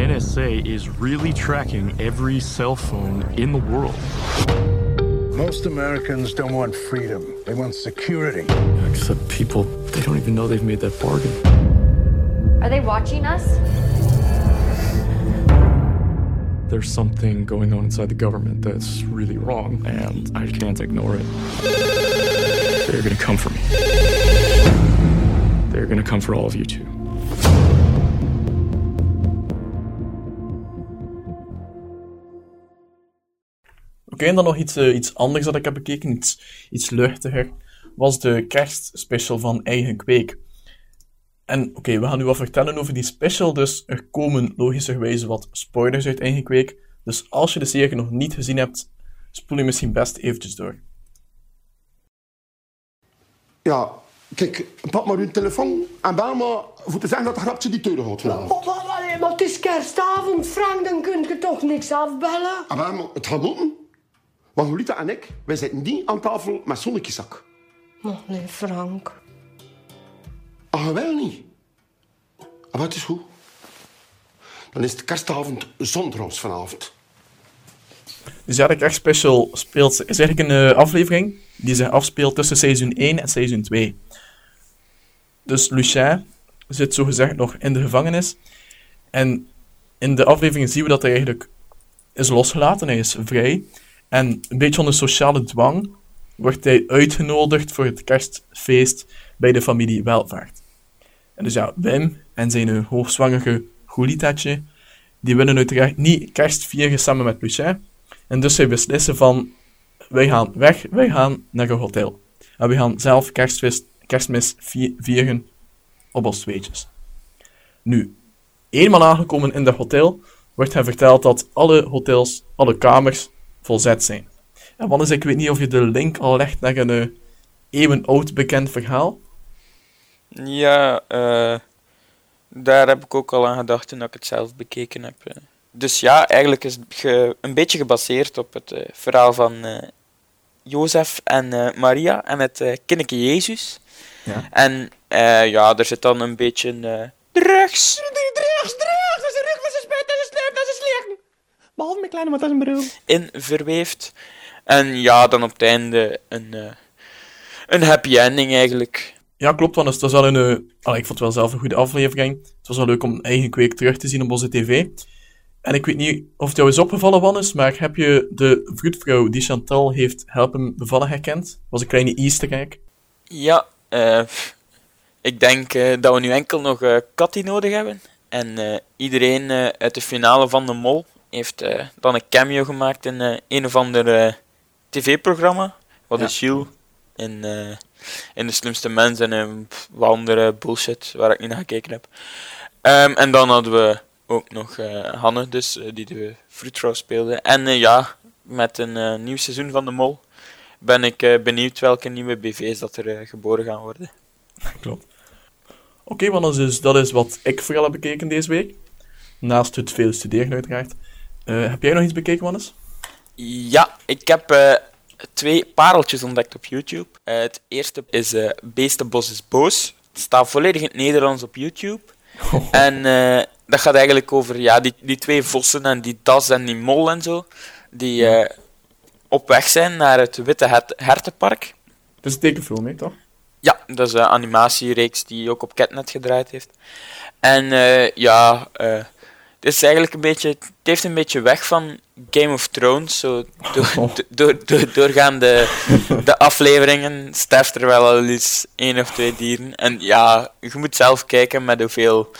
NSA is really tracking every cell phone in the world. Most Americans don't want freedom. They want security. Except people, they don't even know they've made that bargain. Are they watching us? There's something going on inside the government that's really wrong, and I can't ignore it. They're gonna come for me. They're gonna come for all of you too. Oké, en dan nog iets, eh, iets anders dat ik heb bekeken, iets, iets luchtiger, was de kerstspecial van Eigen Kweek. En oké, we gaan nu wat vertellen over die special, dus er komen logischerwijze wat spoilers uit Eigen Kweek. Dus als je de serie nog niet gezien hebt, spoel je misschien best eventjes door. Ja, kijk, pak maar uw telefoon en bel maar voor te zeggen dat de grapje die teuren gaat vanavond. Maar, maar, maar, maar het is kerstavond, Frank, dan kun je toch niks afbellen? Ah, maar het gaat moeten. Want Lolita en ik, wij zitten niet aan tafel met zonnetjeszak. Oh, nee, Frank. Ah, wel niet. Ah, wat is goed. Dan is het kerstavond zonder ons vanavond. Dus ja, de kerstspecial speelt, is eigenlijk een eh, aflevering die zich afspeelt tussen seizoen 1 en seizoen 2. Dus Lucien zit zogezegd nog in de gevangenis. En in de aflevering zien we dat hij eigenlijk is losgelaten, hij is vrij. En een beetje onder sociale dwang wordt hij uitgenodigd voor het kerstfeest bij de familie Welvaart. En dus ja, Wim en zijn hoogzwangere Julitaatje, die willen uiteraard niet kerst vieren samen met Lucien. En dus zij beslissen van, wij gaan weg, wij gaan naar een hotel. En we gaan zelf kerstmis, kerstmis vi- vieren op ons tweetjes. Nu, eenmaal aangekomen in dat hotel, wordt hen verteld dat alle hotels, alle kamers, volzet zijn. En wat is, ik weet niet of je de link al legt naar een eh, eeuwenoud bekend verhaal. Ja, eh, daar heb ik ook al aan gedacht toen ik het zelf bekeken heb. eh. Dus ja, eigenlijk is het een beetje gebaseerd op het verhaal van eh Jozef en eh, Maria en het uh, kindje Jezus. Ja. En eh, ja, er zit dan een beetje drugs, dat is een rug, dat is een spijt, dat is een sleep, dat is een slecht. Behalve mijn kleine, maar dat is een broer. in verweeft. En ja, dan op het einde een, eh, een happy ending eigenlijk. Ja, klopt, want het was wel een... eh, allee, ik vond het wel zelf een goede aflevering. Het was wel leuk om eigen kweek terug te zien op onze tv. En ik weet niet of het jou is opgevallen, Wannes, maar heb je de vroedvrouw die Chantal heeft helpen bevallen herkend? was een kleine easter egg. Ja, eh, ik denk eh, dat we nu enkel nog eh Cathy nodig hebben. En eh, iedereen eh, uit de finale van de Mol heeft eh, dan een cameo gemaakt in eh, een of ander eh, tv-programma. Wat Ja. is Jules? In, in De Slimste Mens en wat andere bullshit waar ik niet naar gekeken heb. Ehm, en dan hadden we ook nog Hanne, dus, die de vroedvrouw speelde. En ja, met een nieuw seizoen van de Mol ben ik benieuwd welke nieuwe BV's dat er geboren gaan worden. *laughs* Klopt. Oké, want dus dat is wat ik vooral heb bekeken deze week. Naast het veel studeren, uiteraard. Eh, heb jij nog iets bekeken, Wannes? Ja, ik heb eh, twee pareltjes ontdekt op YouTube. Eh, het eerste is Beestenbos is boos. Het staat volledig in het Nederlands op YouTube. En eh, dat gaat eigenlijk over ja, die, die twee vossen en die das en die mol en zo. Die op weg zijn naar het Witte Hert- Hertenpark. Het is een tekenfilm, hè, toch? Ja, dat is een animatiereeks die ook op Catnet gedraaid heeft. En ja, het is eigenlijk een beetje, het heeft een beetje weg van Game of Thrones. Zo door, door, door, doorgaande de afleveringen sterft er wel al eens één of twee dieren. En ja, je moet zelf kijken met hoeveel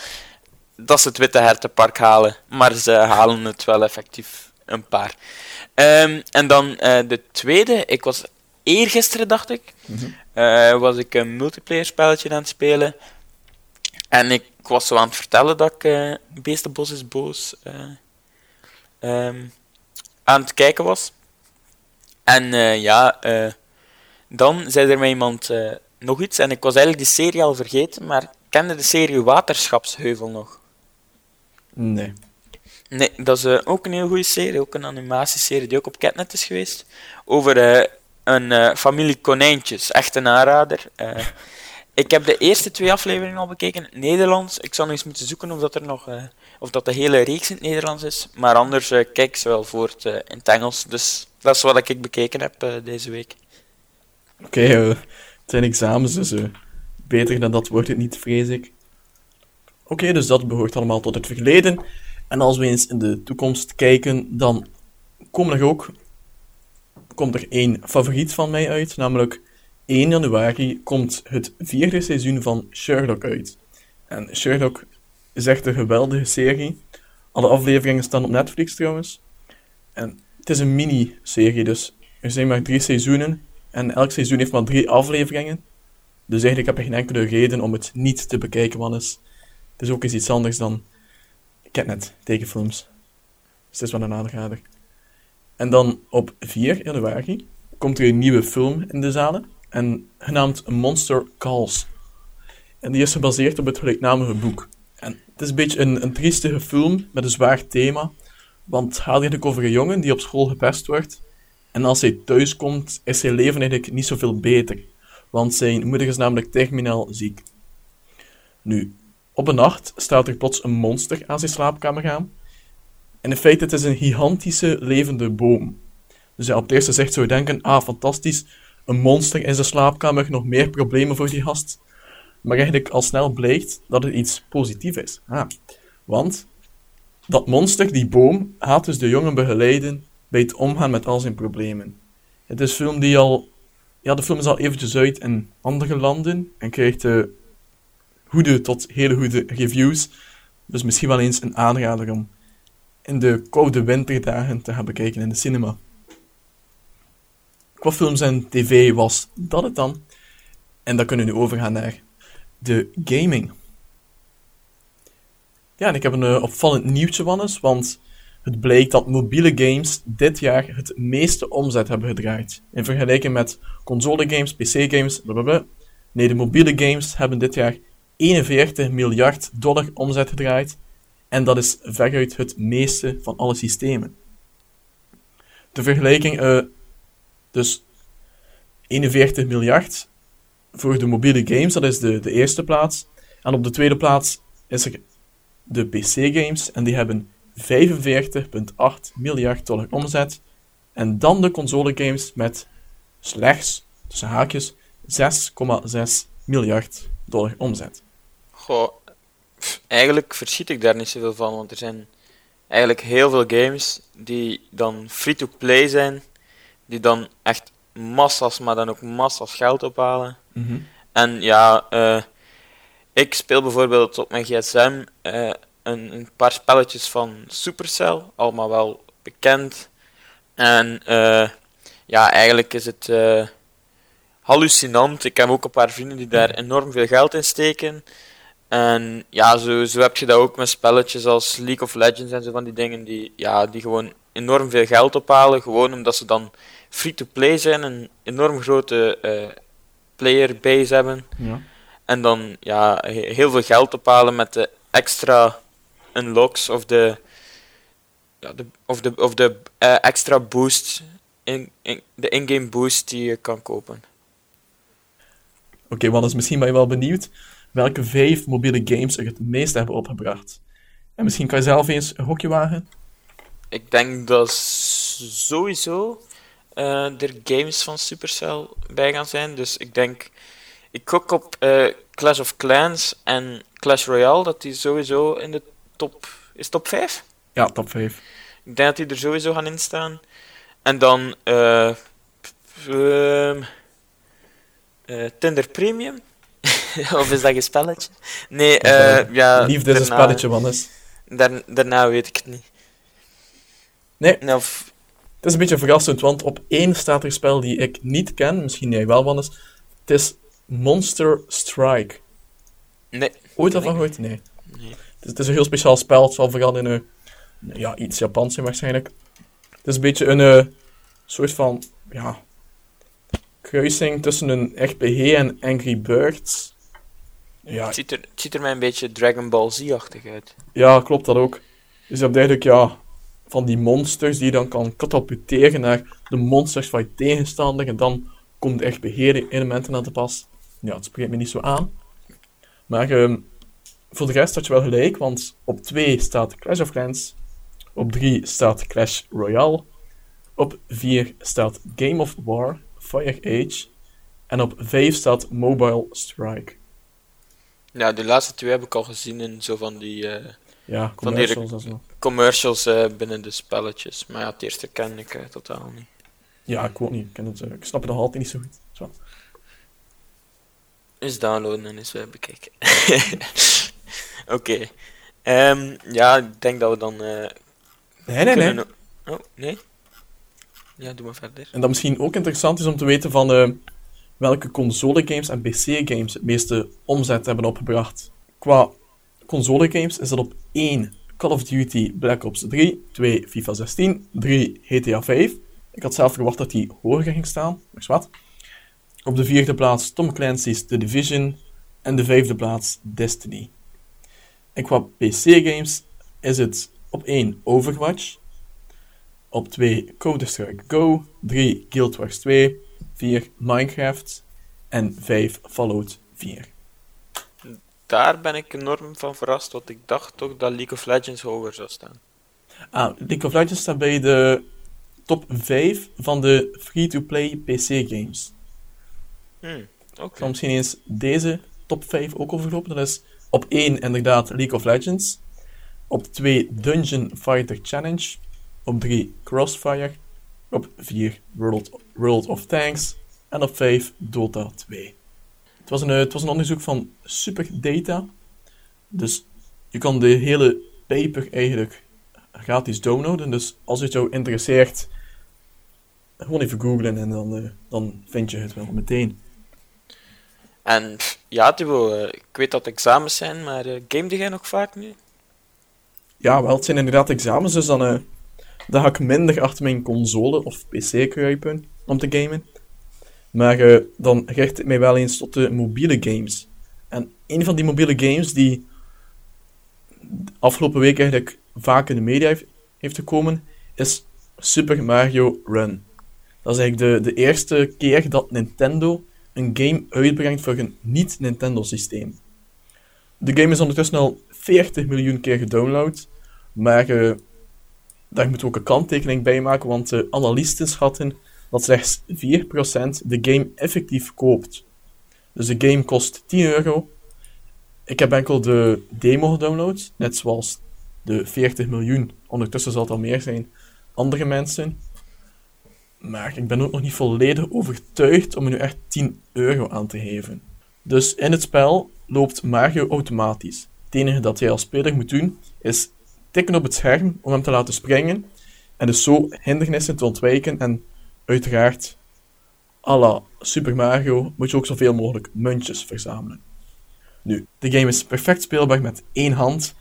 dat ze het Witte Hertenpark halen. Maar ze halen het wel effectief een paar. Ehm, en dan eh, de tweede, ik was eergisteren, dacht ik, eh, was ik een multiplayer spelletje aan het spelen. En ik was zo aan het vertellen dat ik eh Beestenbos is boos eh, ehm, aan het kijken was. En eh, ja, dan zei er mij iemand nog iets. En ik was eigenlijk die serie al vergeten, maar kende de serie Waterschapsheuvel nog. Nee. Nee, dat is ook een heel goede serie, ook een animatieserie die ook op Catnet is geweest. Over een familie konijntjes, echt een aanrader. *laughs* Ik heb de eerste twee afleveringen al bekeken Nederlands. Ik zal eens moeten zoeken of dat, er nog, eh, of dat de hele reeks in het Nederlands is. Maar anders eh, kijk ze wel voort eh, in het Engels. Dus dat is wat ik bekeken heb deze week. Oké, eh, het zijn examens, dus beter dan dat wordt het niet, vrees ik. Oké, dus dat behoort allemaal tot het verleden. En als we eens in de toekomst kijken, dan komen er ook, komt er één favoriet van mij uit, namelijk 1 januari komt het vierde seizoen van Sherlock uit. En Sherlock is echt een geweldige serie. Alle afleveringen staan op Netflix trouwens. En het is een mini-serie, dus er zijn maar drie seizoenen. En elk seizoen heeft maar drie afleveringen. Dus eigenlijk heb je geen enkele reden om het niet te bekijken, Wannes. Het is ook eens iets anders dan Catnet tekenfilms. Dus het is wel een aanrader. En dan op 4 januari komt er een nieuwe film in de zalen. En genaamd Monster Calls. En die is gebaseerd op het gelijknamige boek. En het is een beetje een, een triestige film met een zwaar thema. Want het gaat eigenlijk over een jongen die op school gepest wordt. En als hij thuis komt, is zijn leven eigenlijk niet zoveel beter. Want zijn moeder is namelijk terminaal ziek. Nu, op een nacht staat er plots een monster aan zijn slaapkamer aan. En in feite, het is een gigantische levende boom. Dus ja, op het eerste zicht zou denken, ah, fantastisch, een monster in zijn slaapkamer, nog meer problemen voor die gast. Maar eigenlijk al snel blijkt dat het iets positiefs is. Ah, want dat monster, die boom, gaat dus de jongen begeleiden bij het omgaan met al zijn problemen. Het is film die al... Ja, de film is al eventjes uit in andere landen en krijgt uh, goede tot hele goede reviews. Dus misschien wel eens een aanrader om in de koude winterdagen te gaan bekijken in de cinema. Qua films en tv was dat het dan. En dan kunnen we nu overgaan naar de gaming. Ja, en ik heb een uh, opvallend nieuwtje, Wannes, want het blijkt dat mobiele games dit jaar het meeste omzet hebben gedraaid. In vergelijking met console games, PC games, blablabla. Nee, de mobiele games hebben dit jaar 41 miljard dollar omzet gedraaid. En dat is veruit het meeste van alle systemen. De vergelijking, uh, dus 41 miljard voor de mobiele games, dat is de, de eerste plaats. En op de tweede plaats is er de PC-games, en die hebben 45,8 miljard dollar omzet. En dan de console-games met slechts, tussen haakjes, 6,6 miljard dollar omzet. Goh, eigenlijk verschiet ik daar niet zoveel van, want er zijn eigenlijk heel veel games die dan free-to-play zijn, die dan echt massas, maar dan ook massas geld ophalen. Mhm. En ja, uh, ik speel bijvoorbeeld op mijn gsm uh, een, een, paar spelletjes van Supercell, allemaal wel bekend. En uh, ja, eigenlijk is het hallucinant. Ik heb ook een paar vrienden die daar enorm veel geld in steken. En ja, zo, zo heb je dat ook met spelletjes als League of Legends en zo van die dingen die, ja, die gewoon enorm veel geld ophalen. Gewoon omdat ze dan free-to-play zijn, een enorm grote uh, playerbase hebben. Ja. En dan ja, heel veel geld ophalen met de extra unlocks of de, ja, de, of de, of de uh, extra boost, in, in, de in-game boost die je kan kopen. Oké, okay, want is misschien ben je wel benieuwd welke vijf mobiele games er het meest hebben opgebracht. En misschien kan je zelf eens een hokje wagen? Ik denk dat sowieso uh, er games van Supercell bij gaan zijn. Dus ik denk, ik gok op uh, Clash of Clans en Clash Royale, dat die sowieso in de top. Is top 5? Ja, top 5. Ik denk dat die er sowieso gaan instaan. En dan uh, uh, Tinder Premium. *laughs* of is dat een spelletje? Nee, uh, ja. Liefde is een spelletje, man. Daar, daarna weet ik het niet. Nee. Of, het is een beetje verrassend, want op één staat er spel die ik niet ken, misschien jij wel, Wannes. Het is Monster Strike. Nee. Ooit al van gehoord? Nee. nee. Het, is, het, is, een heel speciaal spel, het zal vooral in een, ja, iets Japans zijn waarschijnlijk. Het is een beetje een uh, soort van, ja, kruising tussen een RPG en Angry Birds. Ja. Het, ziet er, het ziet er mij een beetje Dragon Ball Z-achtig uit. Ja, klopt dat ook. Dus je hebt eigenlijk, ja, van die monsters die je dan kan katapulteren naar de monsters van je tegenstander. En dan komt echt beheer-elementen aan te pas. Ja, het spreekt me niet zo aan. Maar uh, voor de rest had je wel gelijk, want op 2 staat Clash of Clans. Op 3 staat Clash Royale. Op 4 staat Game of War, Fire Age. En op 5 staat Mobile Strike. Ja, die laatste twee heb ik al gezien in zo van die, eh, Ja, van die. Commercials eh, binnen de spelletjes. Maar ja, het eerste ken ik eh, totaal niet. Ja, ik ook niet. Ik, ken het, eh, ik snap het nog altijd niet zo goed. Zo. Eens downloaden en eens bekijken. *laughs* Oké. Ehm, ja, ik denk dat we dan. Nee, nee, nee. Oh, nee? Ja, doe maar verder. En dat misschien ook interessant is om te weten van welke console games en PC games het meeste omzet hebben opgebracht. Qua console games is dat op 1 Call of Duty Black Ops 3, 2 FIFA 16, 3 GTA 5. Ik had zelf verwacht dat die hoger ging staan, maar wat. Op de vierde plaats Tom Clancy's The Division en de vijfde plaats Destiny. En qua PC games is het op 1 Overwatch, op 2 Counter-Strike Go, 3 Guild Wars 2, 4 Minecraft en 5 Fallout 4. Daar ben ik enorm van verrast, want ik dacht toch dat League of Legends hoger zou staan. Ah, League of Legends staat bij de top 5 van de free-to-play PC games. Hmm, oké. Ik zal misschien eens deze top 5 ook overlopen. Dat is op 1 inderdaad League of Legends. Op 2 Dungeon Fighter Challenge. Op 3 Crossfire. Op 4 World, World of Tanks. En op 5 Dota 2. Het was, een, eh, het was een onderzoek van Super Data. Dus je kan de hele paper eigenlijk gratis downloaden. Dus als het jou interesseert, gewoon even googlen en dan, eh, dan vind je het wel meteen. En ja, eh, ik weet dat examens zijn, maar uh, gamede jij nog vaak nu? Ja, wel, het zijn inderdaad examens, dus dan, dan ga ik minder achter mijn console of PC kruipen om te gamen. Maar eh, dan richt ik mij wel eens tot de mobiele games. En een van die mobiele games die afgelopen week eigenlijk vaak in de media heeft, heeft gekomen, is Super Mario Run. Dat is eigenlijk de, de eerste keer dat Nintendo een game uitbrengt voor een niet-Nintendo-systeem. De game is ondertussen al 40 miljoen keer gedownload, maar eh, daar moeten we ook een kanttekening bij maken, want de analisten schatten dat slechts 4% de game effectief koopt. Dus de game kost 10 euro. Ik heb enkel de demo gedownload, net zoals de 40 miljoen, ondertussen zal het al meer zijn, andere mensen. Maar ik ben ook nog niet volledig overtuigd om er nu echt 10 euro aan te geven. Dus in het spel loopt Mario automatisch. Het enige dat jij als speler moet doen, is tikken op het scherm om hem te laten springen. En dus zo hindernissen te ontwijken. En uiteraard, à la Super Mario, moet je ook zoveel mogelijk muntjes verzamelen. Nu, de game is perfect speelbaar met één hand.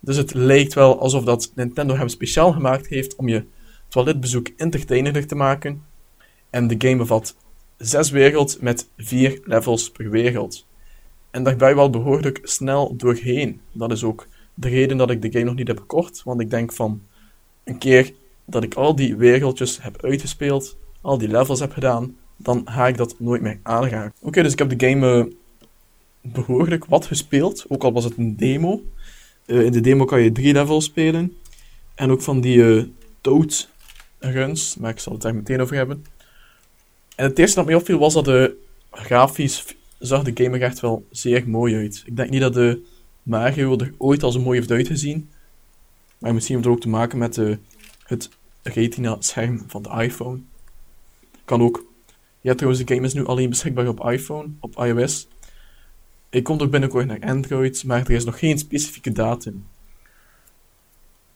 Dus het lijkt wel alsof dat Nintendo hem speciaal gemaakt heeft om je toiletbezoek entertainerder te maken. En de game bevat zes werelds met vier levels per wereld. En daar ben je wel behoorlijk snel doorheen. Dat is ook de reden dat ik de game nog niet heb gekocht. Want ik denk van een keer dat ik al die wereldjes heb uitgespeeld, al die levels heb gedaan, dan ga ik dat nooit meer aanraken. Oké, dus ik heb de game eh, behoorlijk wat gespeeld, ook al was het een demo. Eh, in de demo kan je drie levels spelen. En ook van die eh Toad runs, maar ik zal het daar meteen over hebben. En het eerste dat mij opviel was dat de grafisch zag de game er echt wel zeer mooi uit. Ik denk niet dat de Mario er ooit al zo mooi heeft uitgezien. Maar misschien heeft het ook te maken met het retina-scherm van de iPhone. Kan ook. Trouwens, de game is nu alleen beschikbaar op iPhone, op iOS. Ik kom ook binnenkort naar Android, maar er is nog geen specifieke datum.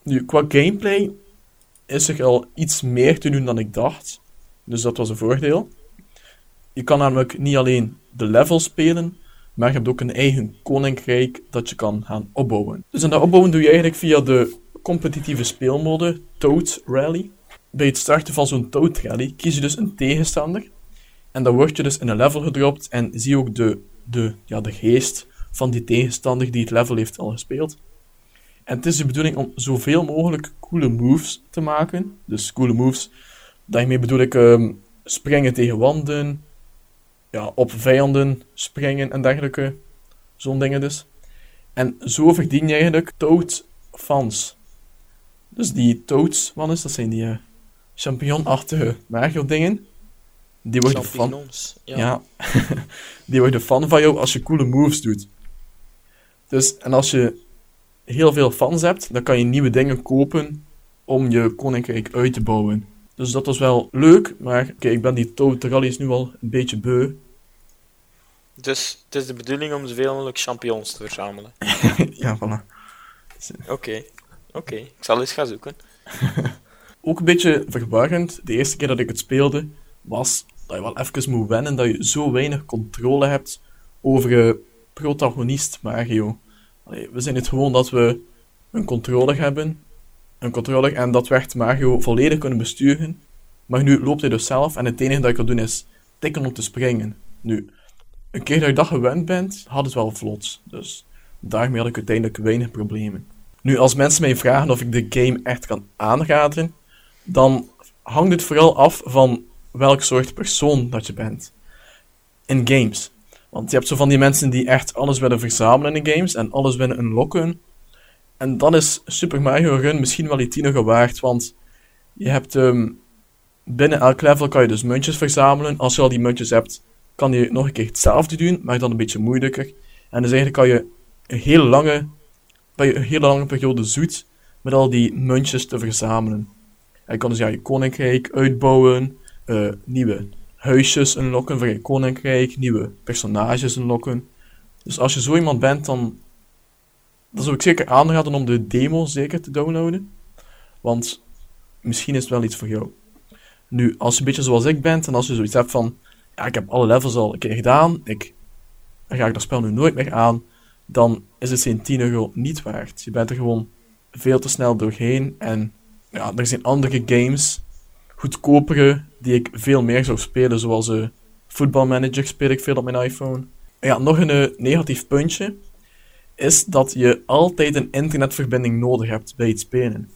Nu, qua gameplay is er al iets meer te doen dan ik dacht. Dus dat was een voordeel. Je kan namelijk niet alleen de levels spelen, maar je hebt ook een eigen koninkrijk dat je kan gaan opbouwen. Dus en dat opbouwen doe je eigenlijk via de competitieve speelmode Toad Rally. Bij het starten van zo'n Toad Rally kies je dus een tegenstander. En dan word je dus in een level gedropt en zie je ook de, de, ja, de geest van die tegenstander die het level heeft al gespeeld. En het is de bedoeling om zoveel mogelijk coole moves te maken. Dus coole moves, daarmee bedoel ik ehm, springen tegen wanden, ja, op vijanden springen en dergelijke. Zo'n dingen dus. En zo verdien je eigenlijk Toad-fans. Dus die Toads, wat is dat? zijn die eh, champignon-achtige Mario-dingen. die worden fan... Ja. Ja. *laughs* die worden fan van jou als je coole moves doet. Dus, en als je heel veel fans hebt, dan kan je nieuwe dingen kopen om je koninkrijk uit te bouwen. Dus dat was wel leuk, maar oké, ik ben die Toad Rallies nu al een beetje beu. Dus het is de bedoeling om zoveel mogelijk champignons te verzamelen. *laughs* ja, voilà. Oké, oké. Ik zal eens gaan zoeken. *laughs* Ook een beetje verwarrend, de eerste keer dat ik het speelde, was dat je wel even moet wennen dat je zo weinig controle hebt over je protagonist Mario. Allee, we zijn het gewoon dat we een controller hebben, een controller, en dat we echt Mario volledig kunnen besturen. Maar nu loopt hij dus zelf en het enige dat je kan doen is tikken om te springen. Nu, een keer dat je dat gewend bent, had het wel vlot. Dus daarmee had ik uiteindelijk weinig problemen. Nu, als mensen mij vragen of ik de game echt kan aanraden, dan hangt het vooral af van welk soort persoon dat je bent. In games. Want je hebt zo van die mensen die echt alles willen verzamelen in games en alles willen unlocken. En dan is Super Mario Run misschien wel die 10 euro waard, want je hebt ehm, binnen elk level kan je dus muntjes verzamelen. Als je al die muntjes hebt, kan je nog een keer hetzelfde doen, maar dan een beetje moeilijker. En dus eigenlijk kan je een hele lange, een hele lange periode zoet met al die muntjes te verzamelen. Je kan dus ja, je koninkrijk uitbouwen, eh, nieuwe huisjes unlocken voor je koninkrijk, nieuwe personages unlocken. Dus als je zo iemand bent, dan, dan zou ik zeker aanraden om de demo zeker te downloaden. Want misschien is het wel iets voor jou. Nu, als je een beetje zoals ik bent en als je zoiets hebt van, ja, ik heb alle levels al een keer gedaan, ik, dan ga ik dat spel nu nooit meer aan, dan is het zijn 10 euro niet waard. Je bent er gewoon veel te snel doorheen en ja, er zijn andere games, goedkopere, die ik veel meer zou spelen, zoals uh, Football Manager speel ik veel op mijn iPhone. Ja, nog een uh, negatief puntje is dat je altijd een internetverbinding nodig hebt bij het spelen.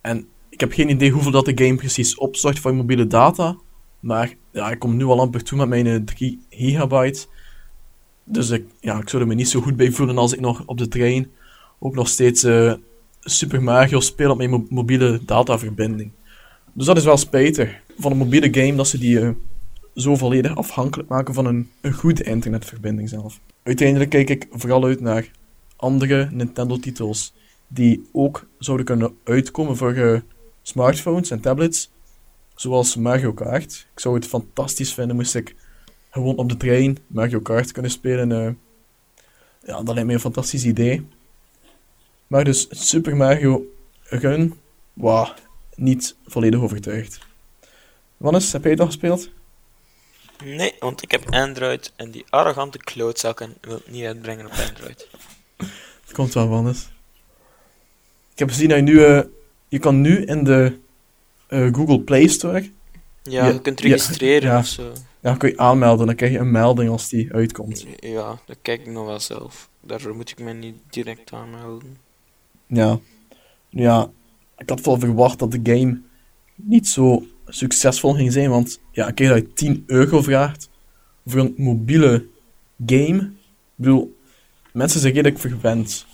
En ik heb geen idee hoeveel dat de game precies opstort van je mobiele data, maar ja, ik kom nu al amper toe met mijn 3 gigabyte. Dus ik, ja, ik zou er me niet zo goed bij voelen als ik nog op de trein ook nog steeds Super Mario speel op mijn mo mobiele dataverbinding. Dus dat is wel spijtig van een mobiele game dat ze die uh, zo volledig afhankelijk maken van een, een goede internetverbinding zelf. Uiteindelijk kijk ik vooral uit naar andere Nintendo-titels die ook zouden kunnen uitkomen voor uh, smartphones en tablets, zoals Mario Kart. Ik zou het fantastisch vinden moest ik gewoon op de trein Mario Kart kunnen spelen. Uh, ja, dat lijkt me een fantastisch idee. Maar dus Super Mario Run, wow, niet volledig overtuigd. Wannes, heb jij dat gespeeld? Nee, want ik heb Android en die arrogante klootzakken wil het niet uitbrengen op Android. Het *laughs* komt wel, Wannes. Ik heb gezien dat je nu... Uh, je kan nu in de uh, Google Play Store... Ja, je, je kunt registreren ja, of zo. Ja, kun je aanmelden. Dan krijg je een melding als die uitkomt. Ja, dat kijk ik nog wel zelf. Daarvoor moet ik me niet direct aanmelden. Ja. Ja, ik had wel verwacht dat de game niet zo succesvol ging zijn. Want ja, een keer dat je 10 euro vraagt voor een mobiele game. Ik bedoel, mensen zijn redelijk verwend.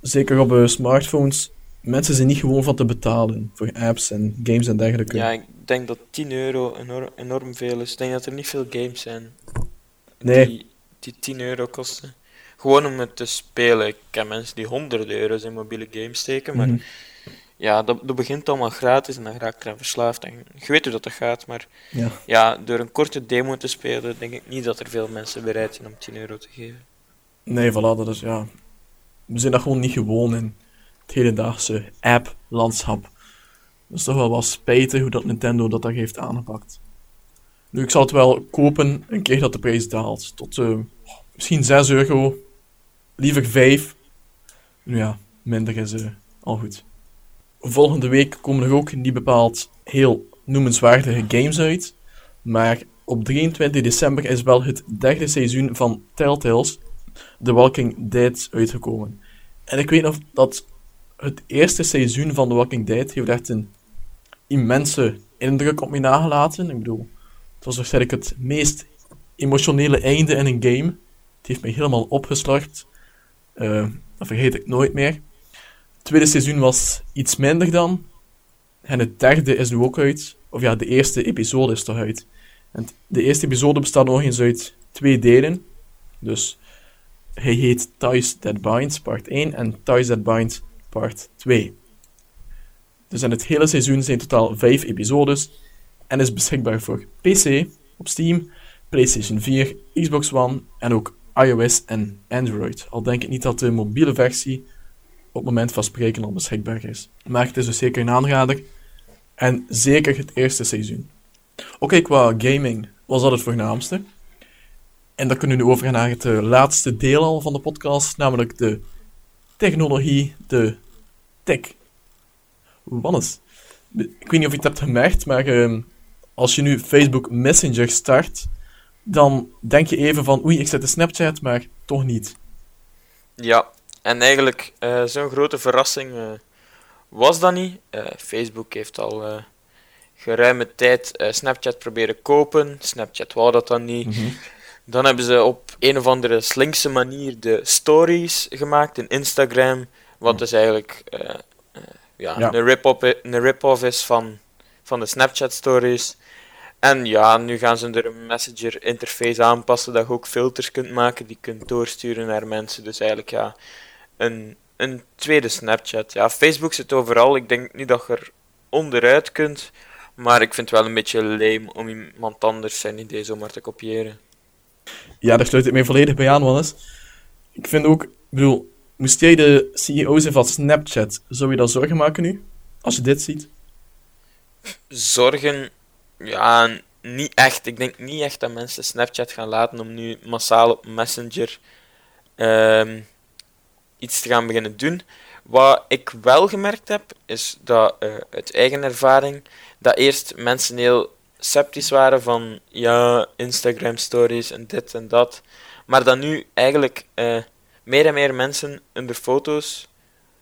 Zeker op uh, smartphones. Mensen zijn niet gewoon van te betalen voor apps en games en dergelijke. Ja, ik denk dat 10 euro enorm, enorm veel is. Ik denk dat er niet veel games zijn nee. die, die 10 euro kosten. Gewoon om het te spelen. Ik ken mensen die honderden euro's in mobiele games steken, maar Mhm. ja, dat, dat begint allemaal gratis en dan raak ik eraan verslaafd. En je weet hoe dat, dat gaat, maar Ja. ja, door een korte demo te spelen, denk ik niet dat er veel mensen bereid zijn om 10 euro te geven. Nee, voilà, dat is ja. We zijn dat gewoon niet gewoon in het hedendaagse app-landschap. Dat is toch wel wat spijtig hoe dat Nintendo dat daar heeft aangepakt. Nu, ik zal het wel kopen een keer dat de prijs daalt. Tot eh, misschien 6 euro. Liever 5. Nu ja, minder is eh, al goed. Volgende week komen er ook niet bepaald heel noemenswaardige games uit. Maar op 23 december is wel het derde seizoen van Telltales, The Walking Dead, uitgekomen. En ik weet nog dat het eerste seizoen van The Walking Dead heeft echt een immense indruk op mij nagelaten. Ik bedoel, het was waarschijnlijk het meest emotionele einde in een game. Het heeft mij helemaal opgeslorpt. Eh, dat vergeet ik nooit meer. Het tweede seizoen was iets minder dan. En het derde is nu ook uit. Of ja, de eerste episode is toch. En de eerste episode bestaat nog eens uit twee delen. Dus hij heet Ties That Bind, part 1 en Ties That Bind, part 2. Dus in het hele seizoen zijn totaal 5 episodes en is beschikbaar voor PC, op Steam, PlayStation 4, Xbox One en ook iOS en Android. Al denk ik niet dat de mobiele versie op het moment van spreken al beschikbaar is. Maar het is dus zeker een aanrader. En zeker het eerste seizoen. Oké, qua gaming was dat het voornaamste. En dan kunnen we nu overgaan naar het eh, laatste deel al van de podcast, namelijk de technologie, de tech. Wannes, ik weet niet of je het hebt gemerkt, maar ehm, als je nu Facebook Messenger start, dan denk je even van oei, ik zet de Snapchat, maar toch niet. Ja, en eigenlijk eh, zo'n grote verrassing eh, was dat niet. Eh, Facebook heeft al geruime tijd Snapchat proberen kopen. Snapchat wou dat dan niet. Dan hebben ze op een of andere slinkse manier de stories gemaakt in Instagram. Wat dus eigenlijk ja, Ja. een rip-off rip-off is van, van de Snapchat stories. En ja, nu gaan ze er een messenger interface aanpassen dat je ook filters kunt maken die je kunt doorsturen naar mensen. Dus eigenlijk ja, een, een tweede Snapchat. Ja, Facebook zit overal. Ik denk niet dat je er onderuit kunt. Maar ik vind het wel een beetje lame om iemand anders zijn idee zomaar te kopiëren. Ja, daar sluit ik mij volledig bij aan, Wannes. Ik vind ook, ik bedoel, moest jij de CEO zijn van Snapchat, zou je dat zorgen maken nu? Als je dit ziet? Zorgen, ja, niet echt. Ik denk niet echt dat mensen Snapchat gaan laten om nu massaal op Messenger ehm, iets te gaan beginnen doen. Wat ik wel gemerkt heb, is dat eh, uit eigen ervaring, dat eerst mensen heel sceptisch waren van ja, Instagram stories en dit en dat. Maar dat nu eigenlijk eh, meer en meer mensen hun foto's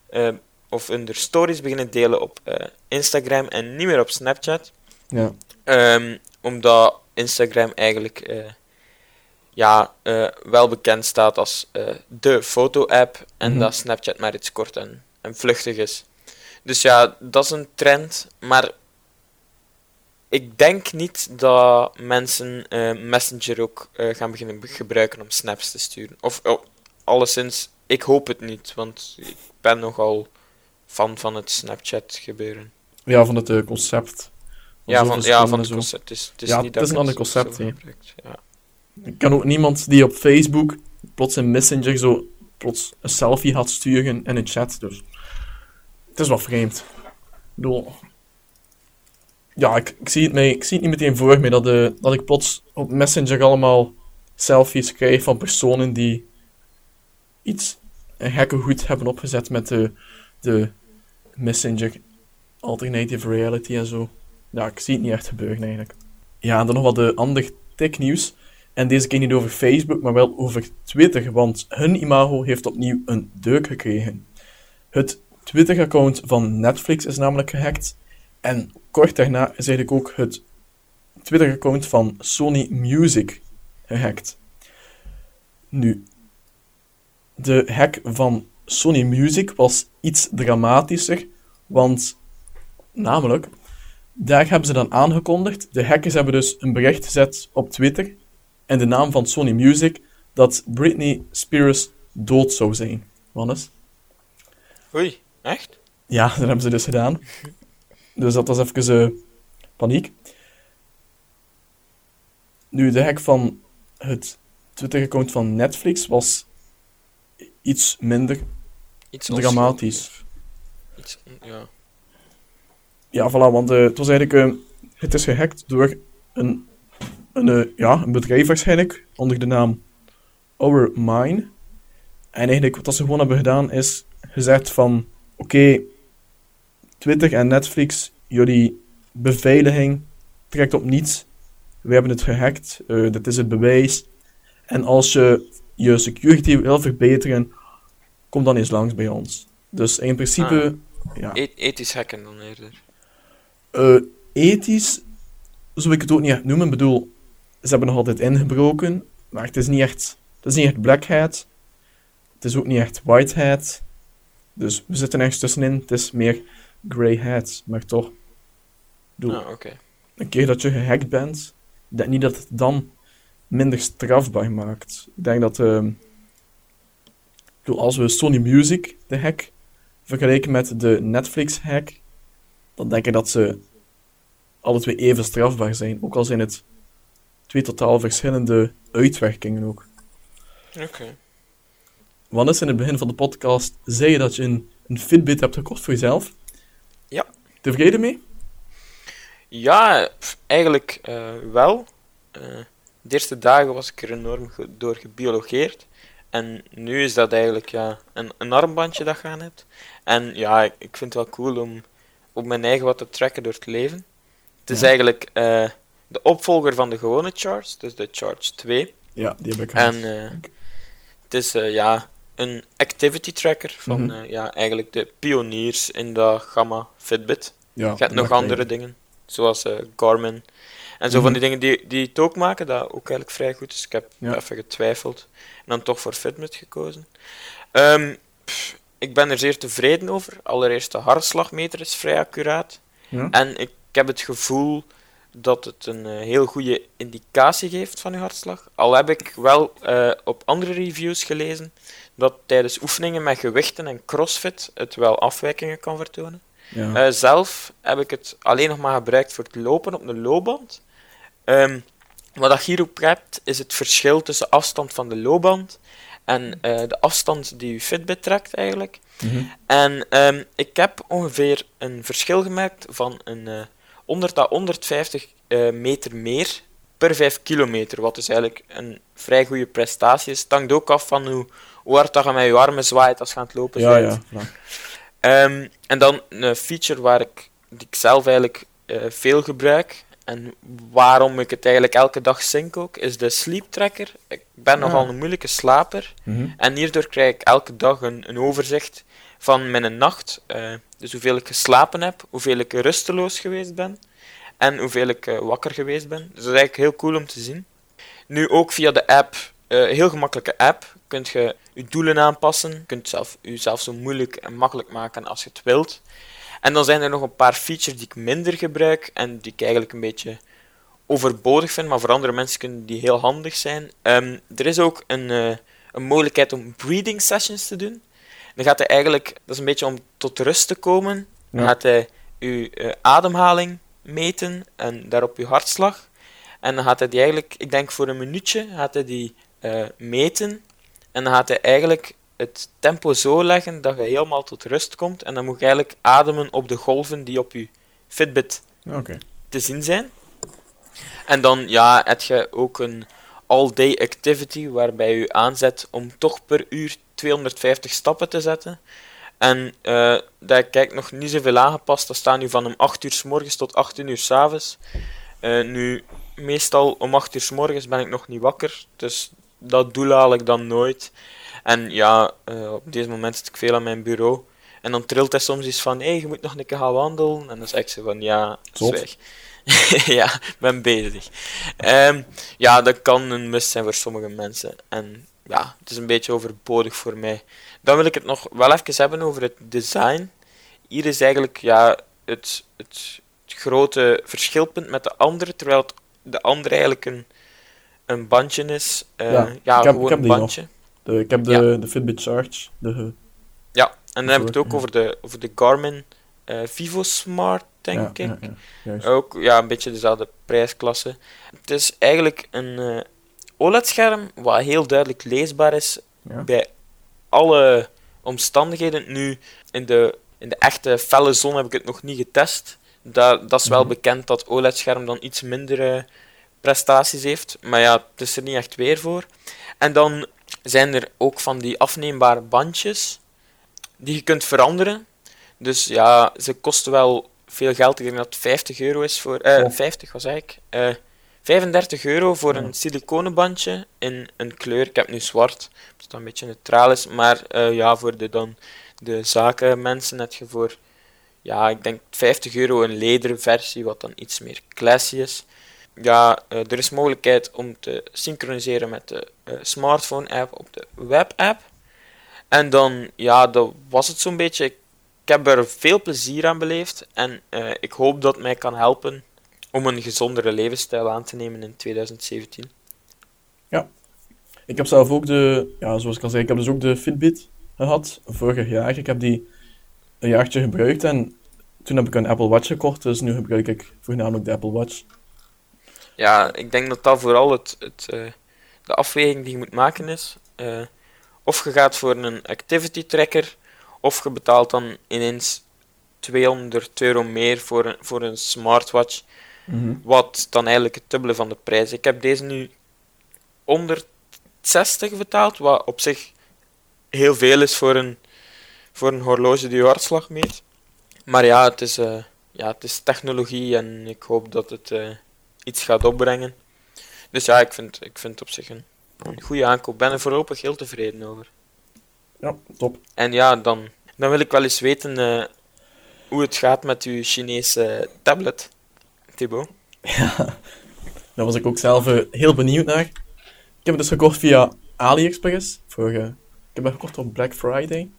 eh, of hun stories beginnen delen op eh, Instagram en niet meer op Snapchat. Ja. Ehm, omdat Instagram eigenlijk eh, ja, eh, wel bekend staat als eh, de foto-app en Mhm. dat Snapchat maar iets kort en, en vluchtig is. Dus ja, dat is een trend, maar ik denk niet dat mensen Messenger ook gaan beginnen be- gebruiken om snaps te sturen. Of oh, alleszins, ik hoop het niet, want ik ben nogal fan van het Snapchat gebeuren. Ja, van het concept. Ja, van, ja, stromen van het zo. concept. Het is, het is ja, niet het is een ander concept, zo Ja. Ik ken ook niemand die op Facebook plots in Messenger zo plots een selfie had sturen in een chat, dus het is wel vreemd. Ik bedoel, ja, ik, ik, zie het mee, ik zie het niet meteen voor me dat, de, dat ik plots op Messenger allemaal selfies krijg van personen die iets, een gekke goed hebben opgezet met de, de Messenger alternative reality en zo. Ja, ik zie het niet echt gebeuren eigenlijk. Ja, dan nog wat de ander technieuws. En deze keer niet over Facebook, maar wel over Twitter, want hun imago heeft opnieuw een deuk gekregen. Het Twitter-account van Netflix is namelijk gehackt. En kort daarna is eigenlijk ook het Twitter-account van Sony Music gehackt. Nu, de hack van Sony Music was iets dramatischer, want namelijk, daar hebben ze dan aangekondigd. De hackers hebben dus een bericht gezet op Twitter en de naam van Sony Music dat Britney Spears dood zou zijn. Wannes? Oei, echt? Ja, dat hebben ze dus gedaan. Dus dat was even eh, paniek. Nu, de hack van het Twitter-account van Netflix was iets minder Iets dramatisch. Iets, ja. Ja, voilà, want eh, het was eigenlijk... eh, het is gehackt door een, een, eh, ja, een bedrijf waarschijnlijk, onder de naam Our Mine. En eigenlijk wat ze gewoon hebben gedaan is gezegd van... Oké, Twitter en Netflix, jullie beveiliging trekt op niets. We hebben het gehackt, eh, dit is het bewijs. En als je je security wil verbeteren, kom dan eens langs bij ons. Dus in principe... Ja. E- ethisch hacken dan eerder. Eh, ethisch zou ik het ook niet echt noemen. Ik bedoel, ze hebben nog altijd ingebroken, maar het is niet echt, het is niet echt black hat. Het is ook niet echt white hat. Dus we zitten ergens tussenin. Het is meer grey hat, maar toch. Bedoel, Ah, oké. Een keer dat je gehackt bent, denk niet dat het dan minder strafbaar maakt. Ik denk dat, ik bedoel, als we Sony Music, de hack, vergelijken met de Netflix hack, dan denk ik dat ze alle twee even strafbaar zijn. Ook al zijn het twee totaal verschillende uitwerkingen ook. Oké. Wannes in het begin van de podcast zei je dat je een, een Fitbit hebt gekocht voor jezelf. Ja. Tevreden mee? Ja, eigenlijk eh, wel. Eh, de eerste dagen was ik er enorm door gebiologeerd. En nu is dat eigenlijk ja, een, een armbandje dat je aan hebt. En ja, ik, ik vind het wel cool om op mijn eigen wat te trekken door het leven. Het is Ja. eigenlijk eh, de opvolger van de gewone Charge, dus de Charge 2. Ja, die heb ik gehad. En eh, het is eh, ja, een activity tracker van Mhm. ja, eigenlijk de pioniers in de gamma Fitbit. Ja, Je hebt nog andere dingen, zoals Garmin. En zo van Mhm. die dingen die, die het ook maken, dat ook eigenlijk vrij goed is. Ik heb Ja. even getwijfeld en dan toch voor Fitbit gekozen. Ehm, pff, ik ben er zeer tevreden over. Allereerst de hartslagmeter is vrij accuraat. Ja. En ik, heb het gevoel dat het een eh, heel goede indicatie geeft van je hartslag. Al heb ik wel eh, op andere reviews gelezen dat tijdens oefeningen met gewichten en crossfit het wel afwijkingen kan vertonen. Ja. Eh, zelf heb ik het alleen nog maar gebruikt voor het lopen op een loopband. Ehm, wat dat hierop hebt, is het verschil tussen afstand van de loopband en eh, de afstand die je Fitbit trekt eigenlijk. Mhm. En ehm, ik heb ongeveer een verschil gemerkt van een eh 100 à 150 eh, meter meer per 5 kilometer, wat dus eigenlijk een vrij goede prestatie is. Het hangt ook af van hoe, hoe hard dat je met je armen zwaait als je aan het lopen Ja, bent. ja. Ehm, en dan een feature waar ik, die ik zelf eigenlijk eh, veel gebruik. En waarom ik het eigenlijk elke dag zink ook, is de sleep tracker. Ik ben Ah. nogal een moeilijke slaper. Mhm. En hierdoor krijg ik elke dag een, een overzicht van mijn nacht. eh, dus hoeveel ik geslapen heb, hoeveel ik rusteloos geweest ben. En hoeveel ik eh, wakker geweest ben. Dus dat is eigenlijk heel cool om te zien. Nu ook via de app, eh heel gemakkelijke app, kunt je je doelen aanpassen. Je kunt zelf, jezelf zo moeilijk en makkelijk maken als je het wilt. En dan zijn er nog een paar features die ik minder gebruik en die ik eigenlijk een beetje overbodig vind, maar voor andere mensen kunnen die heel handig zijn. Ehm, er is ook een, eh, een mogelijkheid om breathing sessions te doen. Dan gaat hij eigenlijk, dat is een beetje om tot rust te komen, dan gaat hij uw eh, ademhaling meten en daarop uw hartslag. En dan gaat hij die eigenlijk, ik denk voor een minuutje, gaat hij die eh, meten. En dan gaat hij eigenlijk het tempo zo leggen dat je helemaal tot rust komt. En dan moet je eigenlijk ademen op de golven die op je Fitbit te zien zijn. En dan ja, heb je ook een all-day activity waarbij je aanzet om toch per uur 250 stappen te zetten. En eh daar kijk nog niet zoveel aangepast. Dat staat nu van om 8 uur s morgens tot 18 uur s avonds. Eh, nu, meestal om 8 uur s morgens ben ik nog niet wakker. Dus dat doel haal ik dan nooit. En ja, eh, op deze moment zit ik veel aan mijn bureau. En dan trilt hij soms iets van, hé, hey, je moet nog een keer gaan wandelen. En dan zeg ik ze van, ja, zwijg. *laughs* ja, ik ben bezig. Ehm, ja, dat kan een must zijn voor sommige mensen. En ja, het is een beetje overbodig voor mij. Dan wil ik het nog wel even hebben over het design. Hier is eigenlijk ja, het, het, het grote verschilpunt met de andere, terwijl het, de andere eigenlijk een, een bandje is. Eh, ja, ik heb, gewoon ik heb een nog. De, ik heb de, Ja. de Fitbit Charge. De, Ja, en dan heb ik het ook Ja. over de, over de Garmin eh, Vivo Smart, denk ik. Ook ja, een beetje dezelfde prijsklasse. Het is eigenlijk een eh, OLED-scherm wat heel duidelijk leesbaar is bij alle omstandigheden. Nu, in de, in de echte felle zon heb ik het nog niet getest. Dat, dat is wel Mhm. bekend dat OLED-scherm dan iets minder prestaties heeft. Maar ja, het is er niet echt weer voor. En dan zijn er ook van die afneembare bandjes die je kunt veranderen. Dus ja, ze kosten wel veel geld. Ik denk dat het 50 euro is voor... eh Oh. 50, wat zei ik? Eh 35 euro voor een siliconen bandje in een kleur. Ik heb nu zwart, dus dat een beetje neutraal is. Maar eh, ja, voor de, dan, de zakenmensen heb je voor... Ja, ik denk 50 euro een lederen versie, wat dan iets meer classy is. Ja, eh, er is mogelijkheid om te synchroniseren met de eh, smartphone-app op de web-app. En dan, ja, dat was het zo'n beetje. Ik heb er veel plezier aan beleefd en eh, ik hoop dat het mij kan helpen om een gezondere levensstijl aan te nemen in 2017. Ik heb zelf ook de, ja, zoals ik al zei, ik heb dus ook de Fitbit gehad, vorig jaar. Ik heb die een jaartje gebruikt en toen heb ik een Apple Watch gekocht, dus nu gebruik ik voornamelijk de Apple Watch. Ja, ik denk dat dat vooral het, het, eh, de afweging die je moet maken is. Eh, of je gaat voor een activity tracker, of je betaalt dan ineens 200 euro meer voor een, voor een smartwatch. Mhm. Wat dan eigenlijk het dubbele van de prijs. Ik heb deze nu 160 betaald, wat op zich heel veel is voor een, voor een horloge die je hartslag meet. Maar ja, het is, eh, ja, het is technologie en ik hoop dat het iets gaat opbrengen. Dus ja, ik vind, ik vind het op zich een, een goede aankoop. Ben er voorlopig heel tevreden over. Ja, top. En ja, dan, dan wil ik wel eens weten eh, hoe het gaat met uw Chinese tablet, Thibaut. *laughs* Daar was ik ook zelf eh, heel benieuwd naar. Ik heb het dus gekocht via AliExpress. Voor, eh, ik heb het gekocht op Black Friday.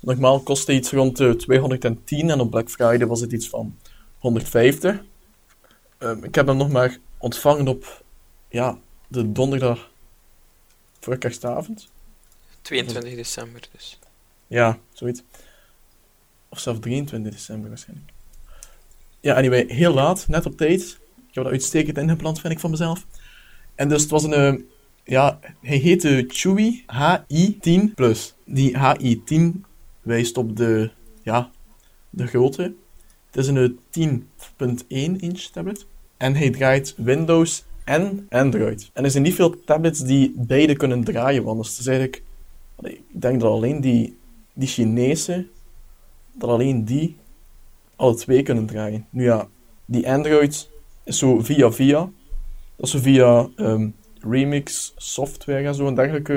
Normaal kostte iets rond de 210 en op Black Friday was het iets van 150. Ehm, ik heb hem nog maar ontvangen op ja, de donderdag voor kerstavond. 22 december dus. Ja, zoiets. Of zelfs 23 december waarschijnlijk. Ja, anyway, heel laat, net op tijd. Ik heb dat uitstekend ingepland, vind ik van mezelf. En dus het was een, eh, ja, hij heette Chewy HI10 Plus. Die HI10 wijst op de, ja, de grootte. Het is een eh, 10.1 inch tablet. En hij draait Windows en Android. En er zijn niet veel tablets die beide kunnen draaien, want dat is eigenlijk... Ik denk dat alleen die, die Chinese, dat alleen die alle twee kunnen draaien. Nu ja, die Android is zo via via. Dat is zo via ehm, Remix software en zo en dergelijke.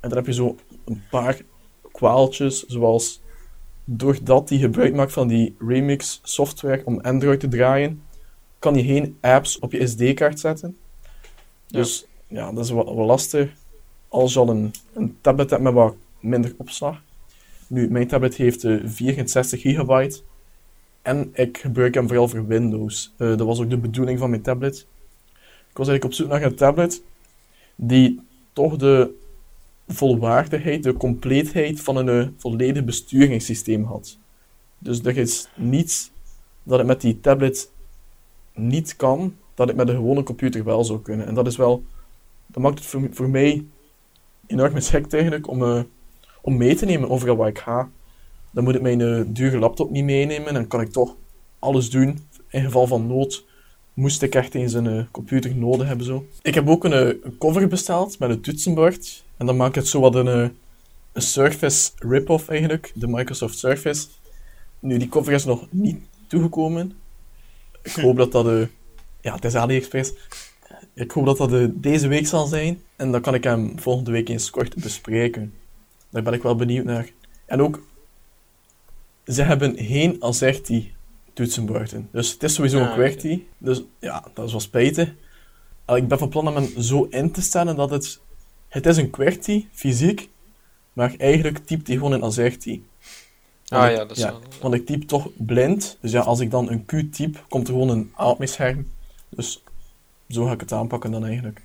En dan heb je zo een paar kwaaltjes, zoals doordat hij gebruik maakt van die Remix software om Android te draaien, kan je geen apps op je SD-kaart zetten. Dus ja, dat is wat, wat lastig als je al een, een tablet hebt met wat minder opslag. Nu, mijn tablet heeft eh 64 gigabyte. En ik gebruik hem vooral voor Windows. Eh, dat was ook de bedoeling van mijn tablet. Ik was eigenlijk op zoek naar een tablet die toch de volwaardigheid, de compleetheid van een eh, volledig besturingssysteem had. Dus er is niets dat ik met die tablet niet kan, dat ik met een gewone computer wel zou kunnen. En dat is wel, dat maakt het voor, mij enorm geschikt eigenlijk om, eh, om mee te nemen overal waar ik ga. Dan moet ik mijn eh, dure laptop niet meenemen en kan ik toch alles doen. In geval van nood moest ik echt eens een computer nodig hebben. Zo. Ik heb ook een, een cover besteld met een toetsenbord. En dan maakt het zo wat een, eh, een Surface rip-off eigenlijk, de Microsoft Surface. Nu, die cover is nog niet toegekomen. Ik hoop dat dat... eh ja, het is AliExpress. Ik hoop dat dat eh, deze week zal zijn. En dan kan ik hem volgende week eens kort bespreken. Daar ben ik wel benieuwd naar. En ook, ze hebben geen Azerty toetsenborden. Dus het is sowieso Ah, een QWERTY. Dus ja, dat is wel spijtig. Ik ben van plan om hem zo in te stellen dat het... Het is een QWERTY, fysiek, maar eigenlijk typt hij gewoon een Azerty. Want Ah ik- ja, dat is wel- Want ik typ toch blind. Dus ja, als ik dan een Q typ, komt er gewoon een A op mijn scherm. Dus zo ga ik het aanpakken dan eigenlijk.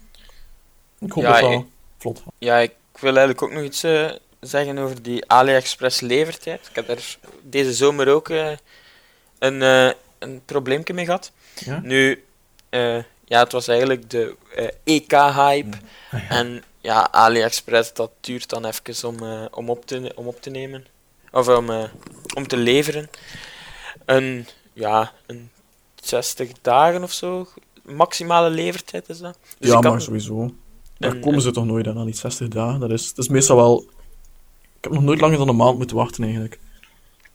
Ik hoop Ja, dat ik- vlot gaat. Ja, ik wil eigenlijk ook nog iets eh, zeggen over die AliExpress levertijd. Ik heb daar deze zomer ook eh, een, eh een probleempje mee gehad. Ja? Nu, ja, het was eigenlijk de EK-hype. *laughs* En ja, AliExpress, dat duurt dan even om, eh, om, op, te, om op te nemen. Of om, eh, om te leveren. Een, ja, een 60 dagen of zo. Maximale levertijd is dat. Dus ja, maar sowieso. Daar een- komen ze toch nooit aan, aan die 60 dagen. Dat is, dat is meestal wel... Ik heb nog nooit langer dan een maand moeten wachten, eigenlijk.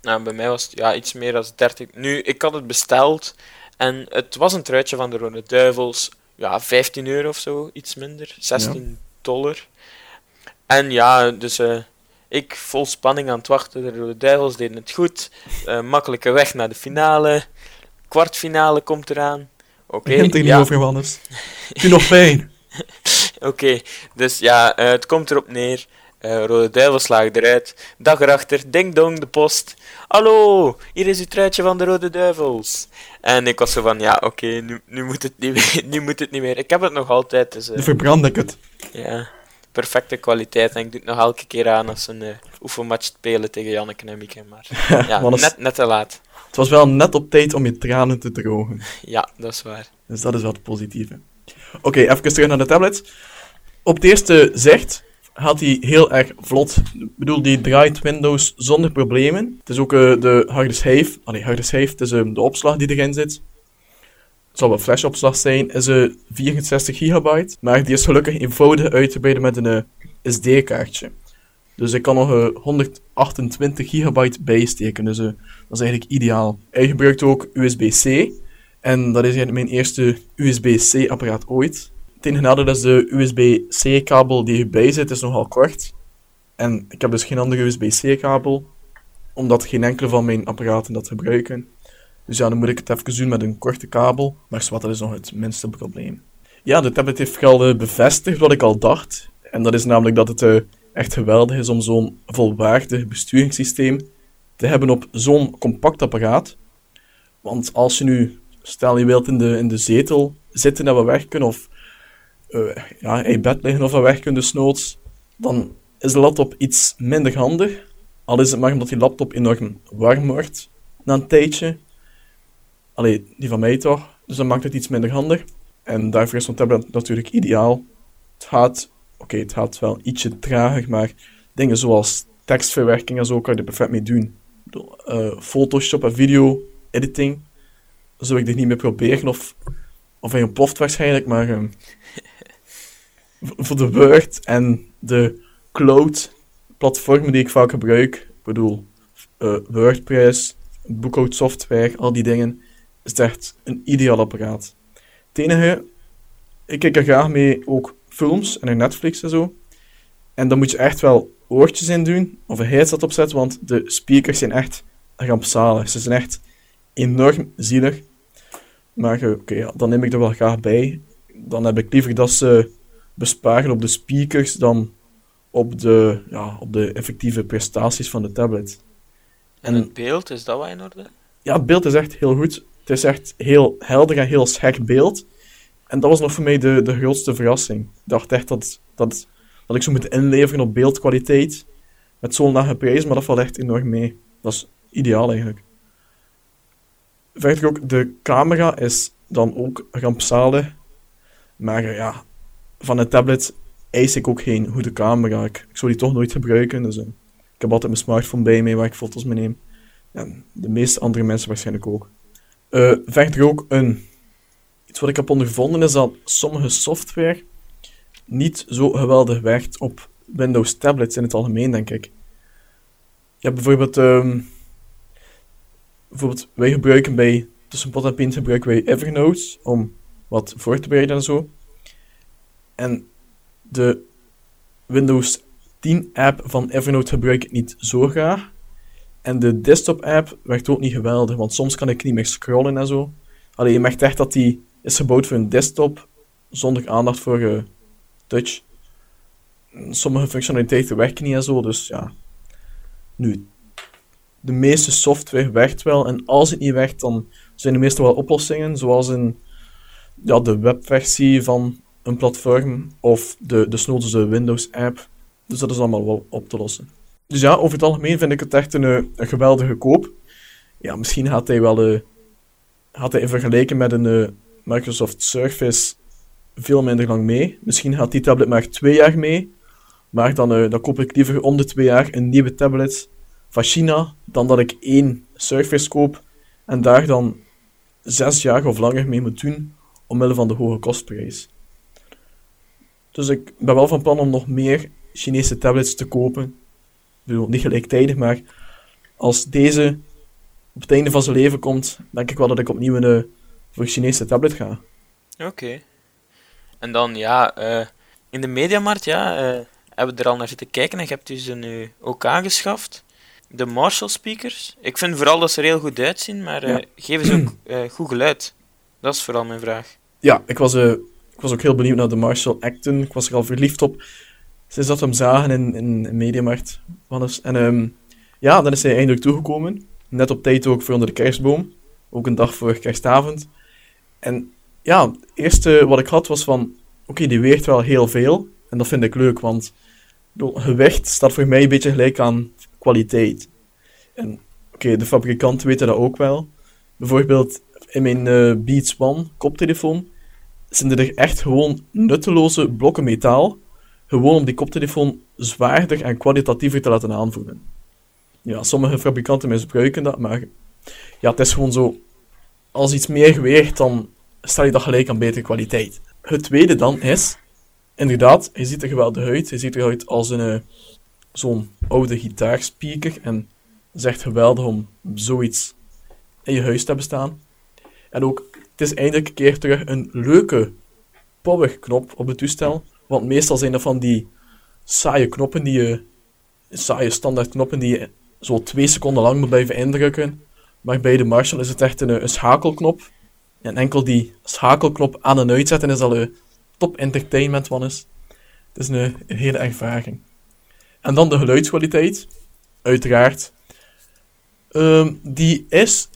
Nou, bij mij was het ja, iets meer dan 30. Nu, ik had het besteld en het was een truitje van de Rode Duivels. Ja, 15 euro of zo, iets minder. 16 dollar. En ja, dus eh, ik vol spanning aan het wachten. De Rode Duivels deden het goed. Eh, makkelijke weg naar de finale. Kwartfinale komt eraan. Oké, Begint er niet ja. Doe nog pijn. *laughs* Oké, dus ja, eh, het komt erop neer. Eh, Rode Duivels lagen eruit. Dag erachter, ding dong, de post. Hallo, hier is uw truitje van de Rode Duivels. En ik was zo van, ja, oké, nu, nu, moet het niet meer, *laughs* nu moet het niet meer. Ik heb het nog altijd, dus... eh, Nu verbrand ik het. ja, perfecte kwaliteit. En ik doe het nog elke keer aan als een eh, oefenmatch spelen tegen Janneke en Mieke. Maar *laughs* ja, het- net, net te laat. Het was wel net op tijd om je tranen te drogen. Ja, dat is waar. Dus dat is wel het positieve. Oké, even terug naar de tablet. Op het eerste zicht gaat hij heel erg vlot. Ik bedoel, die draait Windows zonder problemen. Het is ook eh, de harde schijf. Harde schijf, het is eh, de opslag die erin zit. Het zal wel flashopslag zijn. Is eh 64 gigabyte. Maar die is gelukkig eenvoudig uit te breiden met een eh, SD-kaartje. Dus ik kan nog eh, 128 gigabyte bijsteken. Dus eh, dat is eigenlijk ideaal. Hij gebruikt ook USB-C. En dat is eigenlijk mijn eerste USB-C apparaat ooit. Enige nadeel is de USB-C kabel die erbij zit, is nogal kort. En ik heb dus geen andere USB-C kabel, omdat geen enkele van mijn apparaten dat gebruiken. Dus ja, dan moet ik het even doen met een korte kabel. Maar zwart, dat is nog het minste probleem. Ja, de tablet heeft vooral bevestigd wat ik al dacht. En dat is namelijk dat het eh, echt geweldig is om zo'n volwaardig besturingssysteem te hebben op zo'n compact apparaat. Want als je nu, stel je wilt in de, in de zetel zitten en we werken, of eh, ja, in bed liggen of we werken desnoods, dan is de laptop iets minder handig. Al is het maar omdat die laptop enorm warm wordt na een tijdje. Allee, die van mij toch. Dus dan maakt het iets minder handig. En daarvoor is zo'n tablet natuurlijk ideaal. Het gaat, oké, het gaat wel ietsje trager, maar dingen zoals tekstverwerking en zo kan je er perfect mee doen. Eh, Photoshop en video editing zou ik dit niet meer proberen, of, of hij ontploft waarschijnlijk, maar ehm, voor de Word en de cloud-platformen die ik vaak gebruik, ik bedoel eh, WordPress, boekhoudsoftware, al die dingen, is echt een ideaal apparaat. Het enige, ik kijk er graag mee ook films en Netflix en zo. En dan moet je echt wel oortjes in doen, of een headset opzetten, want de speakers zijn echt rampzalig. Ze zijn echt enorm zielig. Maar eh, oké, dan neem ik er wel graag bij. Dan heb ik liever dat ze besparen op de speakers dan op de, ja, op de effectieve prestaties van de tablet. En het beeld, is dat wel in orde? Ja, het beeld is echt heel goed. Het is echt heel helder en heel scherp beeld. En dat was nog voor mij de, de grootste verrassing. Ik dacht echt dat, dat, dat ik zou moeten inleveren op beeldkwaliteit. Met zo'n lage prijs, maar dat valt echt enorm mee. Dat is ideaal eigenlijk. Verder ook, de camera is dan ook rampzalig. Maar eh, ja, van een tablet eis ik ook geen goede camera. Ik, ik zou die toch nooit gebruiken. Dus, eh, ik heb altijd mijn smartphone bij me waar ik foto's mee neem. En de meeste andere mensen waarschijnlijk ook. Eh, verder ook een... Iets wat ik heb ondervonden is dat sommige software niet zo geweldig werkt op Windows tablets in het algemeen, denk ik. Je hebt bijvoorbeeld... ehm, bijvoorbeeld, wij gebruiken bij... Tussen pot en pint gebruiken wij Evernote om wat voor te bereiden en zo. En de Windows 10 app van Evernote gebruik ik niet zo graag. En de desktop app werkt ook niet geweldig, want soms kan ik niet meer scrollen en zo. Allee, je merkt echt dat die is gebouwd voor een desktop, zonder aandacht voor eh, touch. Sommige functionaliteiten werken niet en zo, dus ja. Nu, de meeste software werkt wel, en als het niet werkt, dan zijn er meestal wel oplossingen, zoals in ja, de webversie van een platform, of de, de de Windows app. Dus dat is allemaal wel op te lossen. Dus ja, over het algemeen vind ik het echt een, eh, geweldige koop. Ja, misschien gaat hij wel eh, gaat hij in vergelijking met een eh, Microsoft Surface veel minder lang mee. Misschien gaat die tablet maar twee jaar mee. Maar dan, dan koop ik liever om de twee jaar een nieuwe tablet van China, dan dat ik één Surface koop en daar dan zes jaar of langer mee moet doen, omwille van de hoge kostprijs. Dus ik ben wel van plan om nog meer Chinese tablets te kopen. Ik bedoel, niet gelijktijdig, maar als deze op het einde van zijn leven komt, denk ik wel dat ik opnieuw een, voor Chinese tablet ga. Oké. En dan, ja, eh, in de Mediamarkt, ja, eh, hebben we er al naar zitten kijken en je hebt dus een eh, ook aangeschaft. De Marshall speakers. Ik vind vooral dat ze er heel goed uitzien, maar eh, Ja. geven ze ook goed geluid? Dat is vooral mijn vraag. Ja, ik was, ik was ook heel benieuwd naar de Marshall Acton. Ik was er al verliefd op sinds dat we hem zagen in, in, in Mediamarkt. En ehm, ja, dan is hij eindelijk toegekomen. Net op tijd ook voor onder de kerstboom. Ook een dag voor kerstavond. En ja, het eerste wat ik had was van... Oké, die weegt wel heel veel. En dat vind ik leuk, want... Gewicht staat voor mij een beetje gelijk aan kwaliteit. En oké, de fabrikanten weten dat ook wel. Bijvoorbeeld in mijn eh, Beats One koptelefoon zijn er echt gewoon nutteloze blokken metaal. Gewoon om die koptelefoon zwaarder en kwalitatiever te laten aanvoelen. Ja, sommige fabrikanten misbruiken dat, maar ja, het is gewoon zo. Als iets meer weegt, dan stel je dat gelijk aan betere kwaliteit. Het tweede dan is, inderdaad, je ziet er geweldig uit. Je ziet eruit als een, eh, zo'n oude gitaarspeaker. En echt geweldig om zoiets in je huis te hebben staan. En ook, het is eindelijk een keer terug een leuke powerknop op het toestel. Want meestal zijn dat van die saaie knoppen die je, saaie standaard knoppen die je zo twee seconden lang moet blijven indrukken. Maar bij de Marshall is het echt een, een schakelknop. En enkel die schakelknop aan en uitzetten is al een top entertainment van is. Het is een, hele ervaring. En dan de geluidskwaliteit. Uiteraard. Ehm, die is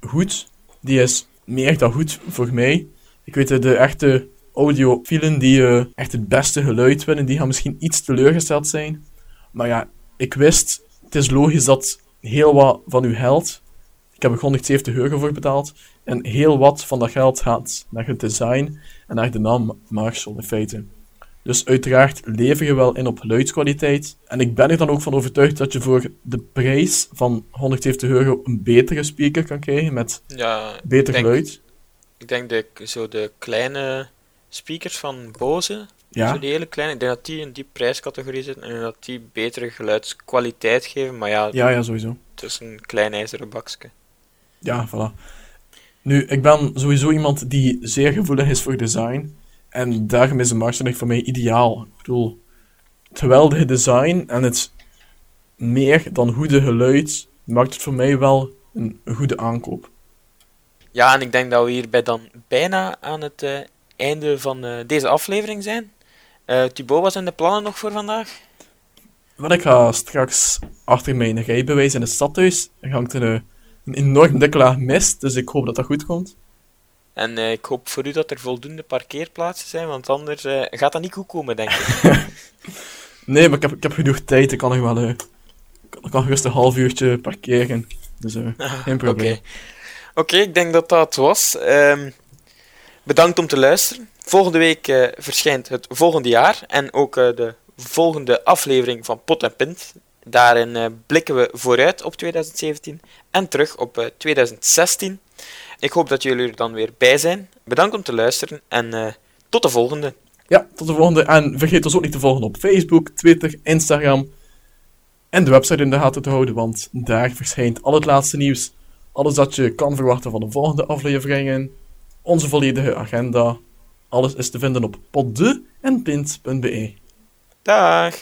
goed. Die is meer dan goed voor mij. Ik weet de echte audiofielen die eh, echt het beste geluid willen, die gaan misschien iets teleurgesteld zijn. Maar ja, ik wist, het is logisch dat heel wat van uw geld, ik heb er 170 euro voor betaald, en heel wat van dat geld gaat naar het design en naar de naam Marshall in feite. Dus uiteraard lever je wel in op geluidskwaliteit. En ik ben er dan ook van overtuigd dat je voor de prijs van 170 euro een betere speaker kan krijgen met Ja, ik beter denk- geluid. Ik denk de, zo de kleine speakers van Bose, Ja. zo die hele kleine, ik denk dat die in die prijscategorie zitten en dat die betere geluidskwaliteit geven. Maar ja, Ja, ja, sowieso. het is een klein ijzeren bakje. Ja, voilà. Nu, ik ben sowieso iemand die zeer gevoelig is voor design. En daarom is de echt voor mij ideaal. Ik bedoel, het geweldige design en het meer dan goede geluid maakt het voor mij wel een, goede aankoop. Ja, en ik denk dat we hierbij dan bijna aan het eh, einde van eh, deze aflevering zijn. Eh Thibaut, wat zijn de plannen nog voor vandaag? Want ik ga straks achter mijn rijbewijs in het stadhuis. Er hangt een, een enorm dikke laag mist, dus ik hoop dat dat goed komt. En eh, ik hoop voor u dat er voldoende parkeerplaatsen zijn, want anders eh, gaat dat niet goed komen, denk ik. *laughs* Nee, maar ik heb, ik heb genoeg tijd. Ik kan nog wel eh, ik kan, gerust een half uurtje parkeren. Dus eh, geen probleem. Oké. Ik denk dat dat was. Ehm, bedankt om te luisteren. Volgende week verschijnt het volgende jaar en ook de volgende aflevering van Pot en Pint. Daarin blikken we vooruit op 2017 en terug op eh, 2016. Ik hoop dat jullie er dan weer bij zijn. Bedankt om te luisteren en eh, tot de volgende. Ja, tot de volgende. En vergeet ons ook niet te volgen op Facebook, Twitter, Instagram. En de website in de gaten te houden, want daar verschijnt al het laatste nieuws. Alles dat je kan verwachten van de volgende afleveringen. Onze volledige agenda. Alles is te vinden op podde en pint.be. Dag!